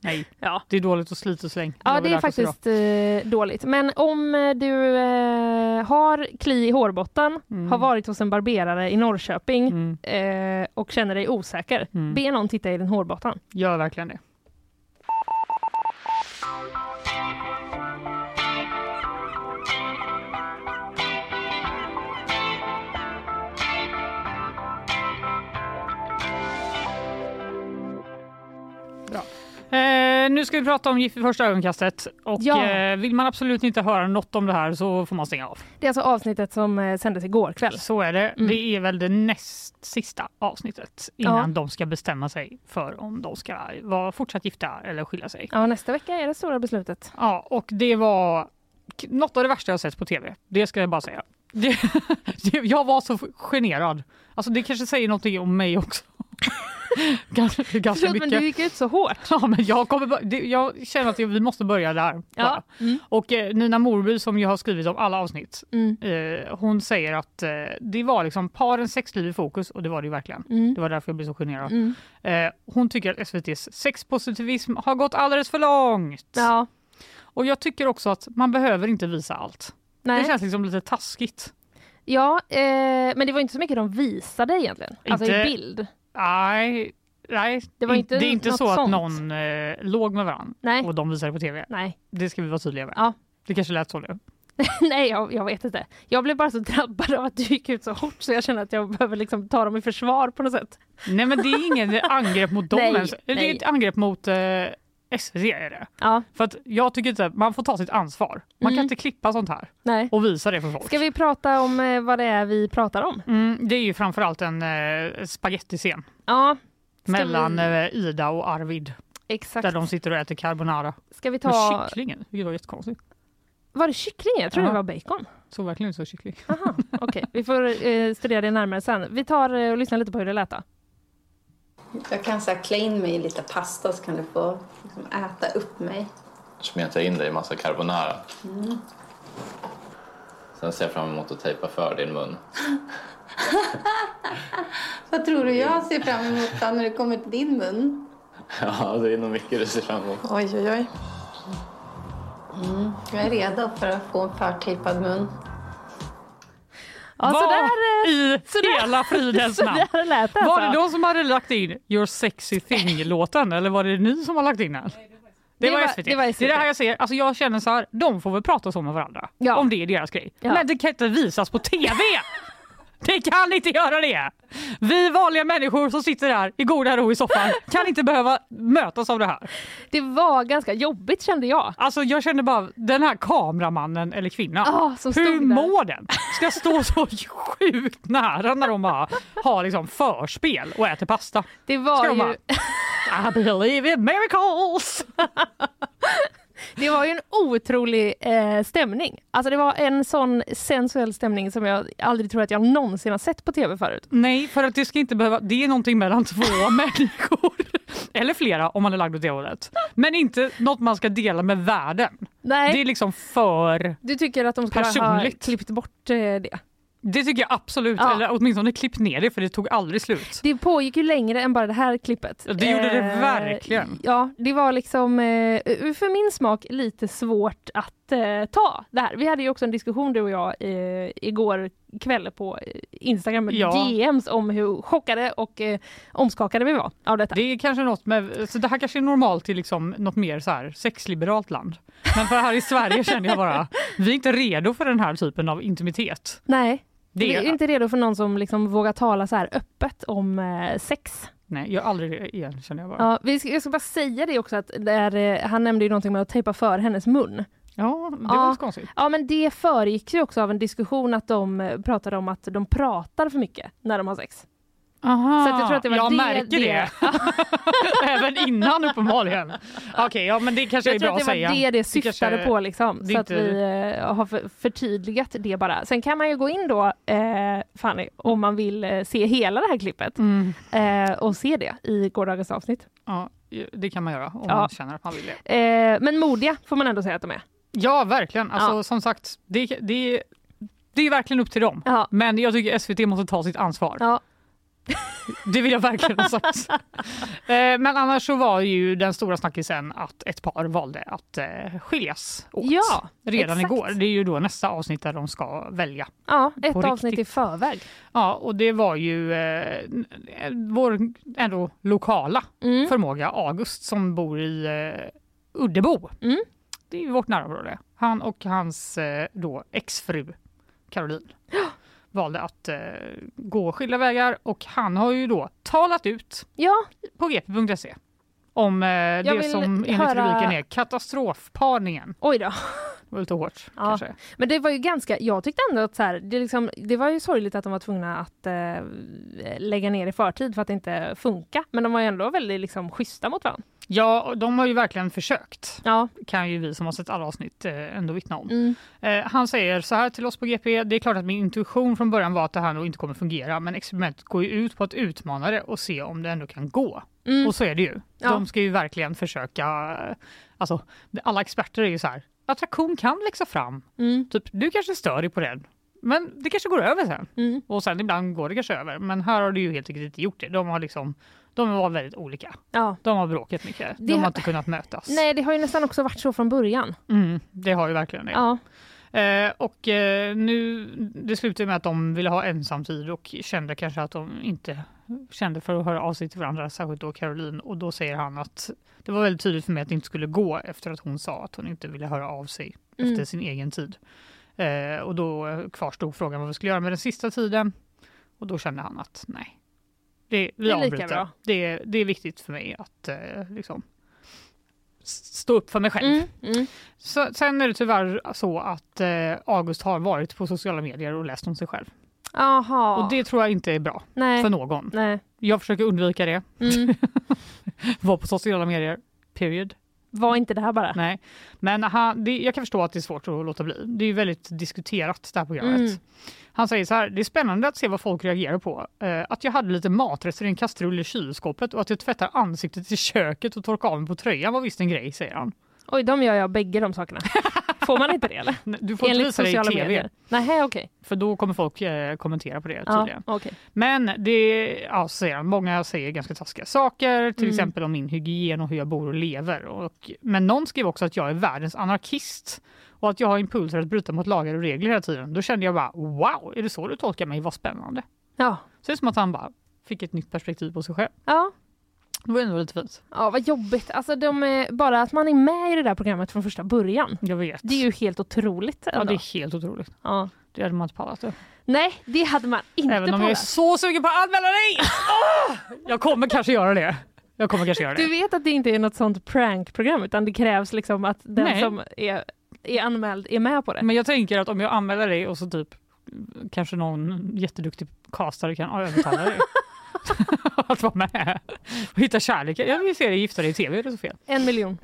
Nej, Ja. det är dåligt att slita och släng. Ja, det är oss idag. faktiskt eh, dåligt. Men om eh, du eh, har kli i hårbotten, Mm. har varit hos en barberare i Norrköping Mm, eh, och känner dig osäker, Mm. be någon titta i din hårbotten. gör verkligen det. Nu ska vi prata om Gift vid första ögonkastet. Och Ja. eh, vill man absolut inte höra något om det här så får man stänga av. Det är alltså avsnittet som eh, sändes igår kväll. Så är det. Mm. Det är väl det näst sista avsnittet innan Ja. de ska bestämma sig för om de ska vara fortsatt gifta eller skilja sig. Ja, nästa vecka är det stora beslutet. Ja, och det var något av det värsta jag sett på tv. Det ska jag bara säga. Det, [LAUGHS] det, jag var så generad. Alltså det kanske säger någonting om mig också. Ganska ganska Förlåt, men mycket. du gick ut så hårt. Ja, men jag, kommer, jag känner att vi måste börja där. Ja. Mm. Och eh, Nina Morby som ju har skrivit om alla avsnitt, Mm. eh, hon säger att eh, det var liksom parens sexliv i fokus och det var det ju verkligen. Mm. Det var därför jag blev så generad. Mm. Eh, hon tycker att SVTs sexpositivism har gått alldeles för långt. Ja, Och jag tycker också att man behöver inte visa allt. nej. Det känns liksom lite taskigt. Ja, eh, men det var inte så mycket de visade egentligen. Alltså Inte- i bild. Nej, nej. Det var In- inte det är inte något så att sånt. någon eh, låg med varandra Nej, och de visade på tv. nej. Det ska vi vara tydliga med. Ja. Det kanske lät så nu. [LAUGHS] Nej, jag, jag vet inte. Jag blev bara så drabbad av att du gick ut så hårt så jag känner att jag behöver liksom ta dem i försvar på något sätt. Nej men det är ingen [LAUGHS] angrepp mot dem Nej, ens. Det är ett angrepp mot eh, SVT är det. Ja, För att jag tycker inte man får ta sitt ansvar. Man Mm. kan inte klippa sånt här nej. och visa det för folk. Ska vi prata om eh, vad det är vi pratar om? Mm, det är ju framförallt en eh, spagettiscen Ja, Ska mellan vi- eh, Ida och Arvid exakt. där de sitter och äter carbonara. Ska vi Med ta... kycklingen, vilket var jättekonstigt. Var det kyckling? Jag tror Ja. det var bacon. Såg verkligen som kyckling. Okej. Vi får eh, studera det närmare sen. Vi tar eh, och lyssnar lite på hur det lät då. Jag kan så här, klä in mig i lite pasta så kan du få liksom, äta upp mig. smeta in dig i massa carbonara. Sen ser jag fram emot att tejpa för din mun. [LAUGHS] Vad tror du jag ser fram emot då när det kommer till din mun? [LAUGHS] Ja, det är nog mycket du ser fram emot. Oj, oj, oj. Mm, jag är redo för att få en förtejpad mun. Ja, Vad där, eh, i sådär- hela fridens [LAUGHS] namn? det Var det alltså. de som hade lagt in Your sexy thing-låten eller var det ni som har lagt in den? Det, Det var, var- SVT. det var Det är SVT. det här jag ser. Alltså jag känner så här, de får väl prata så med varandra. Ja. Om det är deras grej. Ja. Men det kan inte visas på TV! [LAUGHS] Det kan inte göra det! Vi vanliga människor som sitter här i goda ro i soffan kan inte behöva mötas av det här. Det var ganska jobbigt kände jag. Alltså jag känner bara, den här kameramannen eller kvinnan, som hur mår den? Ska stå så sjukt nära när de bara har liksom förspel och äter pasta. Det var Ska ju... bara, I believe in miracles! [LAUGHS] Det var ju en otrolig eh, stämning. Alltså det var en sån sensuell stämning som jag aldrig tror att jag någonsin har sett på tv förut. Nej, för att det ska inte behöva, det är någonting mellan två [LAUGHS] människor. Eller flera om man är lagd åt det hållet. Men inte något man ska dela med världen. Nej, Det är liksom för, du tycker att de skulle ha personligt. klippt bort eh, det. Det tycker jag absolut, Ja. eller åtminstone klippt ner det för det tog aldrig slut. Det pågick ju längre än bara det här klippet. Ja, det gjorde det Eh, verkligen. Ja, det var liksom eh, för min smak lite svårt att eh, ta det här. Vi hade ju också en diskussion du och jag eh, igår kväll på Instagram med Ja. DMs om hur chockade och eh, omskakade vi var av detta. Det är kanske något med, så det här kanske är normalt i liksom något mer så här sexliberalt land. Men för här i Sverige känner jag bara, vi är inte redo för den här typen av intimitet. Nej, Det vi är inte redo för någon som liksom vågar tala så här öppet om eh, sex. Nej, jag aldrig det igen känner jag bara. Ja, vi ska, jag ska bara säga det också att där, eh, han nämnde ju någonting med att tejpa för hennes mun. Ja, det Ja. var konstigt. Ja men det föregick ju också av en diskussion att de eh, pratade om att de pratar för mycket när de har sex. Aha, Så jag tror att det var jag det- märker det. [LAUGHS] Även innan uppenbarligen. Okej, ja men det kanske Jag är tror bra att att det säga. var det det syftade kanske- på liksom. det Så är att inte- vi eh, har för, förtydligat det bara. Sen kan man ju gå in då, eh, Fanny, om man vill eh, se hela det här klippet Mm. eh, och se det i gårdagens avsnitt. Ja. det kan man göra om Ja. man känner att man vill det. Eh, men modiga får man ändå säga att de är. Ja, verkligen. Alltså, Ja. Som sagt, det, det, det är verkligen upp till dem. Ja. Men jag tycker SVT måste ta sitt ansvar. Ja. Det vill jag verkligen ha sagt. [LAUGHS] Eh, Men annars så var ju den stora snackisen att ett par valde att eh, skiljas åt Ja, redan exakt. igår. Det är ju då nästa avsnitt där de ska välja. Ja, ett avsnitt riktigt. i förväg. Ja, och det var ju eh, vår ändå lokala Mm. förmåga, August, som bor i eh, Uddebo. Mm. Det är ju vårt närområde. Han och hans eh, då exfru Caroline [GASPS] valde att eh, gå skilda vägar och han har ju då talat ut Ja, på gp.se om eh, det som enligt höra- rubriken är katastrofparningen. oj då. Det var lite hårt Ja. kanske. Men det var ju ganska, jag tyckte ändå att så här, det, liksom, det var ju sorgligt att de var tvungna att eh, lägga ner i förtid för att det inte funkar. Men de var ju ändå väldigt liksom, schyssta mot varandra. Ja, de har ju verkligen försökt. Ja. kan ju vi som har sett alla avsnitt eh, ändå vittna om. Mm. Eh, han säger så här till oss på GP. Det är klart att min intuition från början var att det här nog inte kommer fungera, men experimentet går ju ut på att utmana det och se om det ändå kan gå. Mm. Och så är det ju. Ja. De ska ju verkligen försöka. eh, Alltså, alla experter är ju så här. Attraktion kan växa fram. Mm. Typ, du kanske stör dig på den, men det kanske går över sen. Mm. Och sen ibland går det kanske över. Men här har det ju helt enkelt inte gjort det. De har liksom, de var väldigt olika. Ja. De har bråkat mycket. Det De har inte kunnat mötas. Nej, det har ju nästan också varit så från början. Mm, det har ju verkligen det. Ja. Eh, och eh, nu, det slutade med att de ville ha ensamtid och kände kanske att de inte kände för att höra av sig till varandra, särskilt då Caroline. Och då säger han att det var väldigt tydligt för mig att det inte skulle gå efter att hon sa att hon inte ville höra av sig Mm. efter sin egen tid. Eh, och då kvarstod frågan vad vi skulle göra med den sista tiden. Och då kände han att nej, det, vi Det är lika avbryter. bra. Det, det är viktigt för mig att eh, liksom, stå upp för mig själv. Mm. Mm. Så, sen är det tyvärr så att eh, August har varit på sociala medier och läst om sig själv. Aha. Och det tror jag inte är bra Nej. för någon. Nej. Jag försöker undvika det. Mm. [LAUGHS] Var på sociala medier, period. Var inte det här bara? Nej. Men han, det, jag kan förstå att det är svårt att låta bli. Det är ju väldigt diskuterat det här programmet. Mm. Han säger så här, det är spännande att se vad folk reagerar på. Eh, att jag hade lite matrester i en kastrull i kylskåpet och att jag tvättar ansiktet i köket och torkar av mig på tröjan var visst en grej, säger han. Oj, de gör jag bägge de sakerna. [LAUGHS] Får man inte det eller? Du får inte Enligt visa det i sociala tv, medier. Nej, okej. för då kommer folk eh, kommentera på det Ja, okej. Men det, ja, säger många säger ganska taskiga saker, till Mm. exempel om min hygien och hur jag bor och lever. Och, men någon skrev också att jag är världens anarkist och att jag har impulser att bryta mot lagar och regler hela tiden. Då kände jag bara wow, är det så du tolkar mig? Vad spännande. Ja. Så det är som att han bara fick ett nytt perspektiv på sig själv. Ja. Det var ändå lite fint. ja, vad jobbigt. Alltså, de är, bara att man är med i det där programmet från första början. Jag vet. Det är ju helt otroligt. ja, Ändå. det är helt otroligt. Ja. Det hade man inte pallat. Det. Nej, det hade man inte Även om jag är pallat. så sugen på att anmäla dig! Åh! Jag kommer kanske göra det. Jag kommer kanske göra det. Du vet att det inte är något sånt prankprogram utan det krävs liksom att den Nej. som är, är anmäld är med på det. Men jag tänker att om jag anmäler dig och så typ kanske någon jätteduktig castare kan övertala dig [LAUGHS] [LAUGHS] att vara med och hitta kärleken. Jag vill se dig gifta dig i tv, är det så fel? En miljon.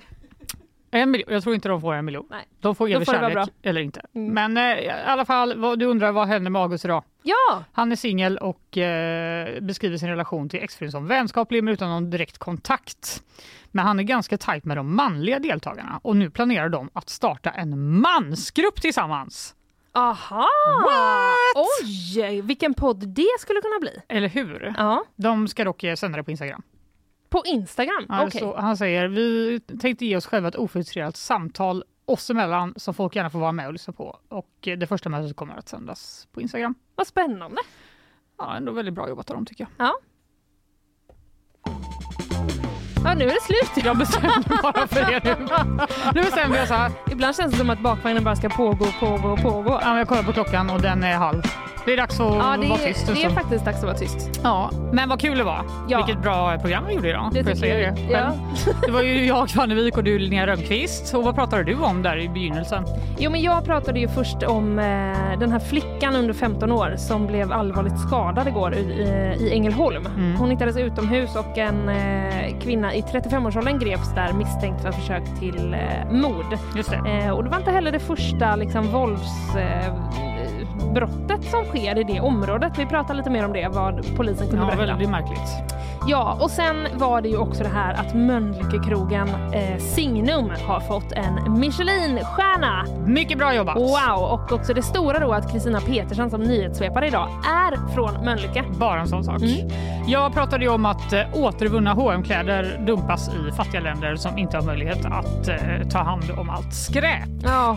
En miljon. Jag tror inte de får en miljon. Nej. De får evig kärlek eller inte. Mm. Men eh, i alla fall, vad, du undrar vad händer med August idag? Ja! Han är singel och eh, beskriver sin relation till exfrun som vänskaplig men utan någon direkt kontakt. Men han är ganska tajt med de manliga deltagarna och nu planerar de att starta en mansgrupp tillsammans. Aha! What? Oj, vilken podd det skulle kunna bli. Eller hur? Ja, De ska dock sända det på Instagram. på Instagram. Alltså, Han säger vi tänkte ge oss själva ett ofiltrerat samtal oss emellan som folk gärna får vara med och lyssna på. Och det första mötet kommer att sändas på Instagram. Vad spännande. Ja, ändå väldigt bra jobbat av dem tycker jag. Ja. Ja, nu är det slut. [LAUGHS] Jag bestämde bara för det nu. Nu bestämde jag så här. Ibland känns det som att bakvagnen bara ska pågå, pågå, pågå. Ja, men jag kollar på klockan och den är halv. Det är dags att Ja, det vara tyst. det är så. faktiskt dags att vara tyst. Ja, men vad kul det var. Ja. Vilket bra program vi gjorde idag. Det tycker jag. det. Ja. det var ju jag, Svannevik och du Linnea Rönnqvist. Och vad pratade du om där i begynnelsen? Jo, men jag pratade ju först om eh, den här flickan under 15 år som blev allvarligt skadad igår i, i Ängelholm. Mm. Hon hittades utomhus och en eh, kvinna i 35-årsåldern greps där misstänkt för försök till eh, mord. Just det. Eh, och det var inte heller det första liksom, våldsbrottet som sker i det området. Vi pratar lite mer om det, vad polisen kunde Ja, berätta. väldigt märkligt. Ja, och sen var det ju också det här att Mölnlyckekrogen eh, Signum har fått en Michelinstjärna. Mycket bra jobbat! Wow! Och också det stora då att Kristina Petersson som nyhetssvepare idag är från Mölnlycke. Bara en sån sak. Mm. Jag pratade ju om att eh, återvunna hm kläder dumpas i fattiga länder som inte har möjlighet att eh, ta hand om allt skräp. Ja,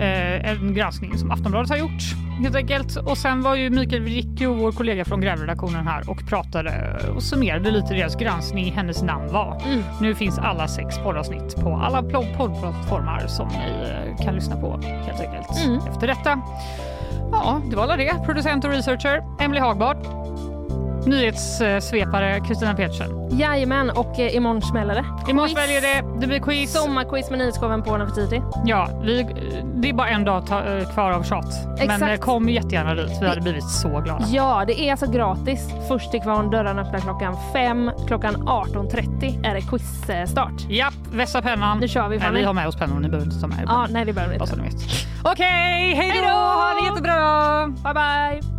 Eh, en granskning som Aftonbladet har gjort helt enkelt. Och sen var ju Mikael Wricko, vår kollega från grävredaktionen här och pratade och summerade lite deras granskning Hennes namn var. Mm. Nu finns alla sex poddavsnitt på alla pl- poddplattformar som ni eh, kan lyssna på helt enkelt Mm. efter detta. Ja, det var alla det. Producent och researcher Emily Hagbard. Nyhetssvepare Kristina Petersen. jajamän. Och eh, imorgon smäller det. Imorgon väljer det. Det blir quiz. Sommarquiz med nyhetsshowen på Nefertiti. Ja, vi, det är bara en dag ta, eh, kvar av tjat. Men Exakt. eh, kom jättegärna dit. Vi hade blivit så glada. Ja, det är alltså gratis. Först till kvarn, dörrarna öppnar klockan fem. Klockan 18.30 är det quizstart. Japp, vässa pennan. Nu kör vi, Nej, vi har med oss pennor. Ni behöver inte ta med er Ja, nej det behöver inte. ni vet. Okej, hej då! Ha det jättebra! Bye bye!